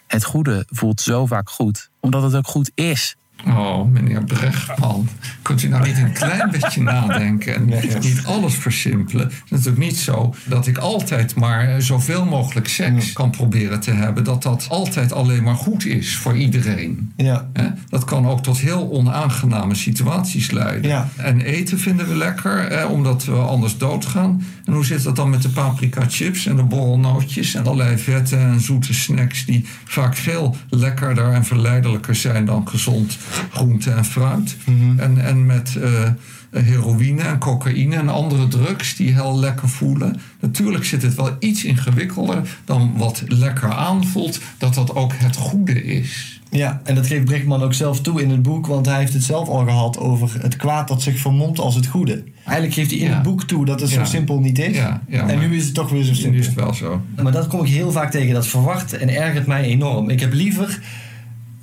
Het goede voelt zo vaak goed omdat het ook goed is. Oh, meneer Brechtman, kunt u nou niet een klein beetje nadenken en niet alles versimpelen? Het is natuurlijk niet zo dat ik altijd maar zoveel mogelijk seks kan proberen te hebben, dat dat altijd alleen maar goed is voor iedereen. Ja. Dat kan ook tot heel onaangename situaties leiden. Ja. En eten vinden we lekker, omdat we anders doodgaan. En hoe zit dat dan met de paprika chips en de borrelnootjes en allerlei vette en zoete snacks die vaak veel lekkerder en verleidelijker zijn dan gezond groente en fruit. en, en met eh, heroïne en cocaïne en andere drugs die heel lekker voelen. Natuurlijk zit het wel iets ingewikkelder dan wat lekker aanvoelt, dat dat ook het goede is. Ja, en dat geeft Bregman ook zelf toe in het boek, want hij heeft het zelf al gehad over het kwaad dat zich vermomt als het goede. Eigenlijk geeft hij in Ja. het boek toe dat het Ja. zo simpel niet is. Ja, ja, en nu is het toch weer zo Nu simpel. is het wel zo. Maar dat kom ik heel vaak tegen. Dat verwacht en ergert mij enorm. Ik heb liever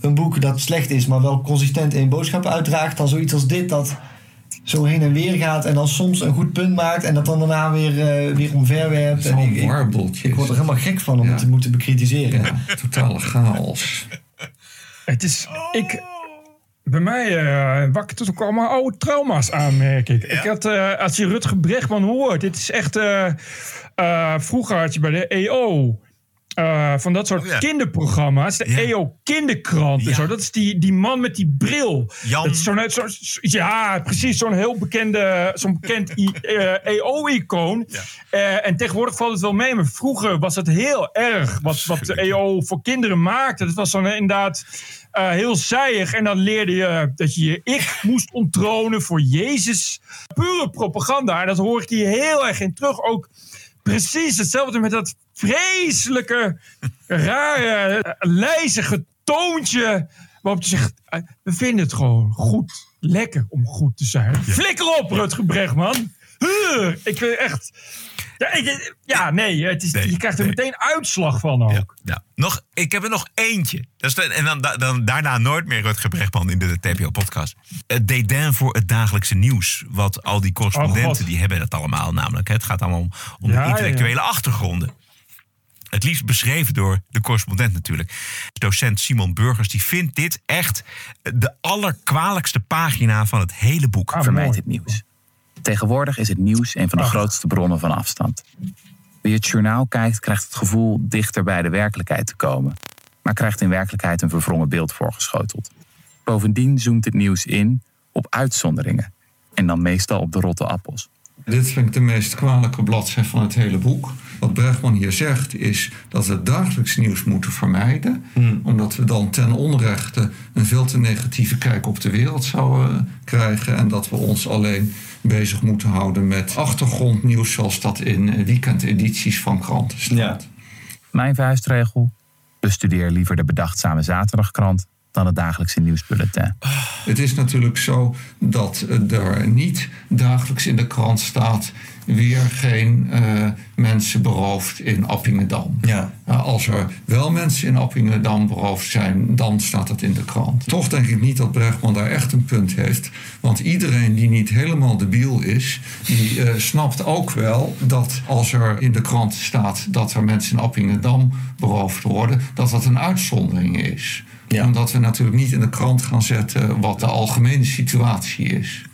een boek dat slecht is, maar wel consistent één boodschap uitdraagt, dan zoiets als dit dat zo heen en weer gaat en dan soms een goed punt maakt en dat dan daarna weer, eh, weer omverwerpt. En ik, ik, ik word er helemaal gek van om het te moeten bekritiseren. totale chaos. Het is. Ik. Bij mij eh wakkert het ook allemaal oude trauma's aan, merk ik. ik had, eh, als je Rutger Bregman hoort, dit is echt. eh, eh, vroeger had je bij de EO. Eh, van dat soort kinderprogramma's. De EO Kinderkrant en zo. Dat is die, die man met die bril. Jan. Dat is zo'n, zo, ja, precies. Zo'n heel bekende, zo'n bekend I- eh, EO-icoon. Eh, en tegenwoordig valt het wel mee. Maar vroeger was het heel erg wat, wat de EO voor kinderen maakte. Dat was dan inderdaad heel zijig. En dan leerde je dat je je ik moest onttronen voor Jezus. Pure propaganda. En dat hoor ik hier heel erg in terug. Ook precies hetzelfde met dat vreselijke, rare, lijzige toontje. Waarop je zegt, eh, we vinden het gewoon goed, lekker om goed te zijn. Flikker op, Rutger Bregman. Huh, ik vind echt... Ja, nee, het is, je krijgt er meteen uitslag van ook. Ja. Nog, ik heb er nog eentje. Dat is de- en dan, dan daarna nooit meer Rutger Brechtman in de TPO-podcast. Het dédain voor het dagelijkse nieuws. Wat al die Oh, correspondenten, God. die hebben dat allemaal namelijk. Het gaat allemaal om, om Ja, de intellectuele achtergronden. Het liefst beschreven door de correspondent natuurlijk. Docent Simon Burgers, die vindt dit echt de allerkwalijkste pagina van het hele boek. Vermijd het nieuws. Tegenwoordig is het nieuws een van de grootste bronnen van afstand. Wie het journaal kijkt, krijgt het gevoel dichter bij de werkelijkheid te komen, maar krijgt in werkelijkheid een verwrongen beeld voorgeschoteld. Bovendien zoomt het nieuws in op uitzonderingen en dan meestal op de rotte appels. Dit vind ik de meest kwalijke bladzijde van het hele boek. Wat Bregman hier zegt is dat we het dagelijks nieuws moeten vermijden. Omdat we dan ten onrechte een veel te negatieve kijk op de wereld zouden krijgen. En dat we ons alleen bezig moeten houden met achtergrondnieuws zoals dat in weekendedities van kranten staat. Mijn vuistregel: bestudeer liever de bedachtzame zaterdagkrant dan het dagelijkse nieuwsbulletin. Het is natuurlijk zo dat er niet dagelijks in de krant staat... weer geen eh, mensen beroofd in Appingedam. Ja. als er wel mensen in Appingedam beroofd zijn, dan staat het in de krant. Toch denk ik niet dat Bregman daar echt een punt heeft. Want iedereen die niet helemaal debiel is... die eh, snapt ook wel dat als er in de krant staat... dat er mensen in Appingedam beroofd worden... dat dat een uitzondering is omdat we natuurlijk niet in de krant gaan zetten wat de algemene situatie is.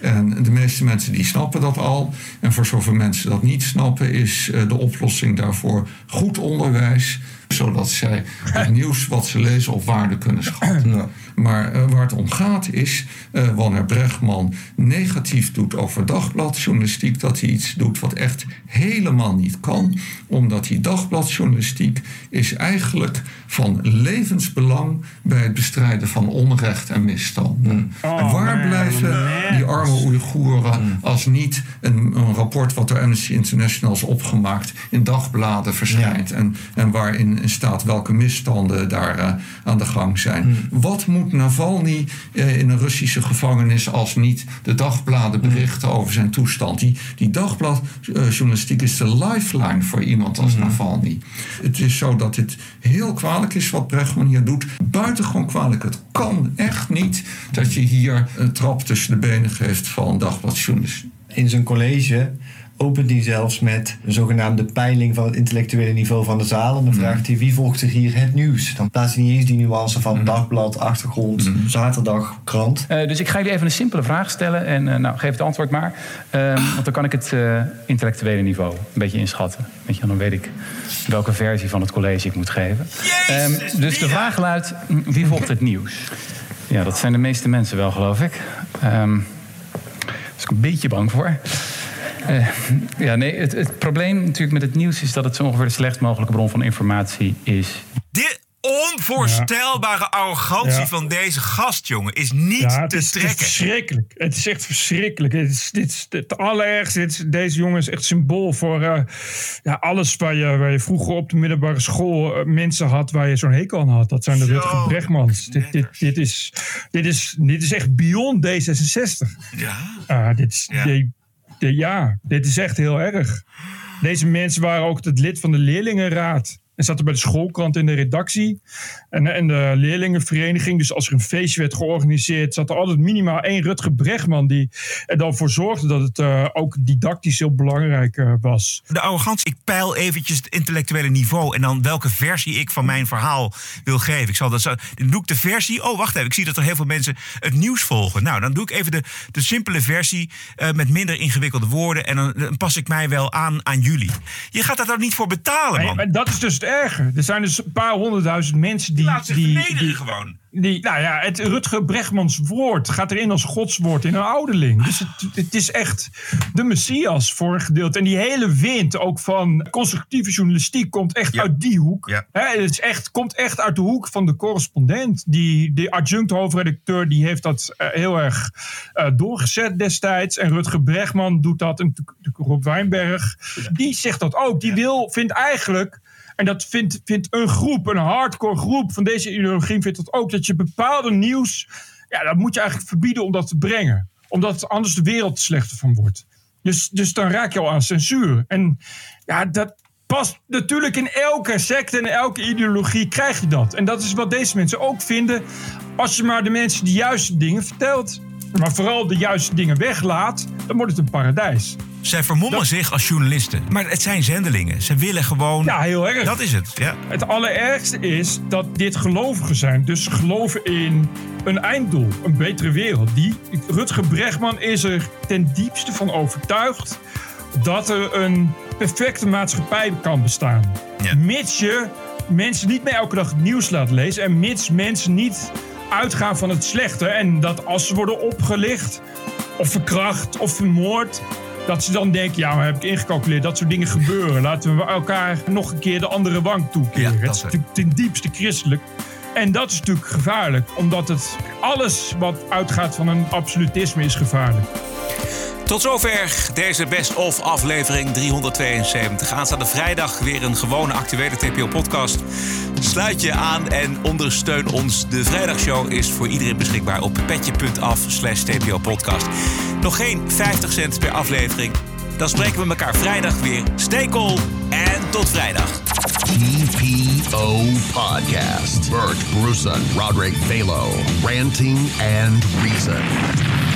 En de meeste mensen die snappen dat al. En voor zoveel mensen dat niet snappen, is eh, de oplossing daarvoor goed onderwijs. Zodat zij het nieuws wat ze lezen op waarde kunnen schatten. Maar eh, waar het om gaat is, eh, wanneer Bregman negatief doet over dagbladjournalistiek, dat hij iets doet wat echt helemaal niet kan. Omdat die dagbladjournalistiek is eigenlijk van levensbelang bij het bestrijden van onrecht en misstanden. en waar blijven die arme Oeigoeren als niet een, een rapport wat door Amnesty International is opgemaakt in dagbladen verschijnt en, en waarin staat welke misstanden daar eh, aan de gang zijn. Wat moet Navalny eh, in een Russische gevangenis als niet de dagbladen berichten over zijn toestand? Die, die dagbladjournalistiek is de lifeline voor iemand als Navalny. Het is zo dat dit heel kwalijk is wat Bregman hier doet. Buitengewoon kwalijk. Het kan echt niet dat je hier een trap tussen de benen geeft van dagbladjournalistiek. In zijn college opent hij zelfs met een zogenaamde peiling van het intellectuele niveau van de zaal. En dan vraagt hij wie volgt er hier het nieuws. Dan plaatst hij niet eens die nuance van dagblad, achtergrond, zaterdag, krant. Eh, dus ik ga jullie even een simpele vraag stellen. En eh, nou, geef het antwoord maar. Ehm, want dan kan ik het eh, intellectuele niveau een beetje inschatten. Weet je, dan weet ik welke versie van het college ik moet geven. Ehm, dus de vraag luidt, mm, wie volgt het nieuws? Ja, dat zijn de meeste mensen wel, geloof ik. Ehm daar is ik een beetje bang voor. Eh, ja, nee, het, het probleem natuurlijk met het nieuws is dat het zo ongeveer de slechtst mogelijke bron van informatie is. De onvoorstelbare arrogantie Ja. van deze gast, jongen, is niet Ja, het te is, het is trekken. verschrikkelijk. Het is echt verschrikkelijk. Het is, dit is het allerergste. Dit is- deze jongen is echt symbool voor eh, ja, alles waar je, waar je vroeger op de middelbare school eh, mensen had waar je zo'n hekel aan had. Dat zijn de Rutger Bregmans. Dit, dit, dit, is, dit, is, dit is echt beyond D66. Ja. Ah, dit is, ja, dit is echt heel erg. Deze mensen waren ook het lid van de leerlingenraad. En zaten bij de schoolkrant in de redactie. En, en de leerlingenvereniging. Dus als er een feestje werd georganiseerd, zat er altijd minimaal één Rutger Bregman. Die er dan voor zorgde dat het eh, ook didactisch heel belangrijk eh, was. De arrogantie, ik peil eventjes het intellectuele niveau... en dan welke versie ik van mijn verhaal wil geven. Ik zal dat zo, dan doe ik de versie... Oh, wacht even, ik zie dat er heel veel mensen het nieuws volgen. Nou, dan doe ik even de, de simpele versie... eh, met minder ingewikkelde woorden... en dan, dan pas ik mij wel aan aan jullie. Je gaat daar dan niet voor betalen, man. dat is dus het erger. Er zijn dus een paar honderdduizend mensen die... Laat zich die, die- gewoon. Die, nou ja, het Rutger Bregmans woord gaat erin als godswoord in een ouderling. Dus het, het is echt de messias voor een gedeelte. En die hele wind ook van constructieve journalistiek komt echt uit die hoek. Het is echt, komt echt uit de hoek van de correspondent. Die, de adjunct hoofdredacteur die heeft dat eh, heel erg eh, doorgezet destijds. En Rutger Bregman doet dat. En Rob Wijnberg. Die zegt dat ook. Die wil, vindt eigenlijk... En dat vindt, vindt een groep, een hardcore groep van deze ideologie, vindt dat ook. Dat je bepaalde nieuws, ja, dat moet je eigenlijk verbieden om dat te brengen. Omdat anders de wereld er slechter van wordt. Dus, dus dan raak je al aan censuur. En ja, dat past natuurlijk in elke secte en elke ideologie krijg je dat. En dat is wat deze mensen ook vinden. Als je maar de mensen de juiste dingen vertelt, maar vooral de juiste dingen weglaat, dan wordt het een paradijs. Zij vermommen zich als journalisten. Maar het zijn zendelingen. Ze willen gewoon... Ja, heel erg. Dat is het, ja. Het allerergste is dat dit gelovigen zijn. Dus ze geloven in een einddoel, een betere wereld. Die, Rutger Bregman is er ten diepste van overtuigd dat er een perfecte maatschappij kan bestaan. Mits je mensen niet meer elke dag het nieuws laat lezen. En mits mensen niet uitgaan van het slechte. En dat als ze worden opgelicht, of verkracht, of vermoord. Dat ze dan denken, ja, maar heb ik ingecalculeerd, dat soort dingen gebeuren. Laten we elkaar nog een keer de andere wang toekeren. het is natuurlijk ten diepste christelijk. En dat is natuurlijk gevaarlijk, omdat het alles wat uitgaat van een absolutisme is gevaarlijk. Tot zover deze Best of aflevering 372. Aanstaande vrijdag weer een gewone actuele TPO-podcast. Sluit je aan en ondersteun ons. De vrijdagshow is voor iedereen beschikbaar op petje.af slash TPO-podcast. Nog geen 50 cent per aflevering. Dan spreken we elkaar vrijdag weer. Stay cool en tot vrijdag. TPO Podcast. Bert Bruson, Roderick Balo, Ranting and Reason.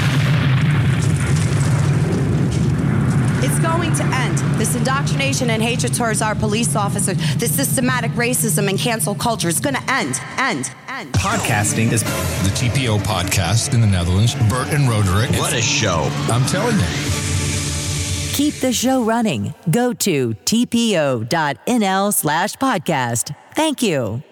It's going to end. This indoctrination and hatred towards our police officers, this systematic racism and cancel culture is going to end. End. End. Podcasting is the TPO podcast in the Netherlands. Bert and Roderick. What a show. I'm telling you. Keep the show running. Go to tpo.nl slash podcast. Thank you.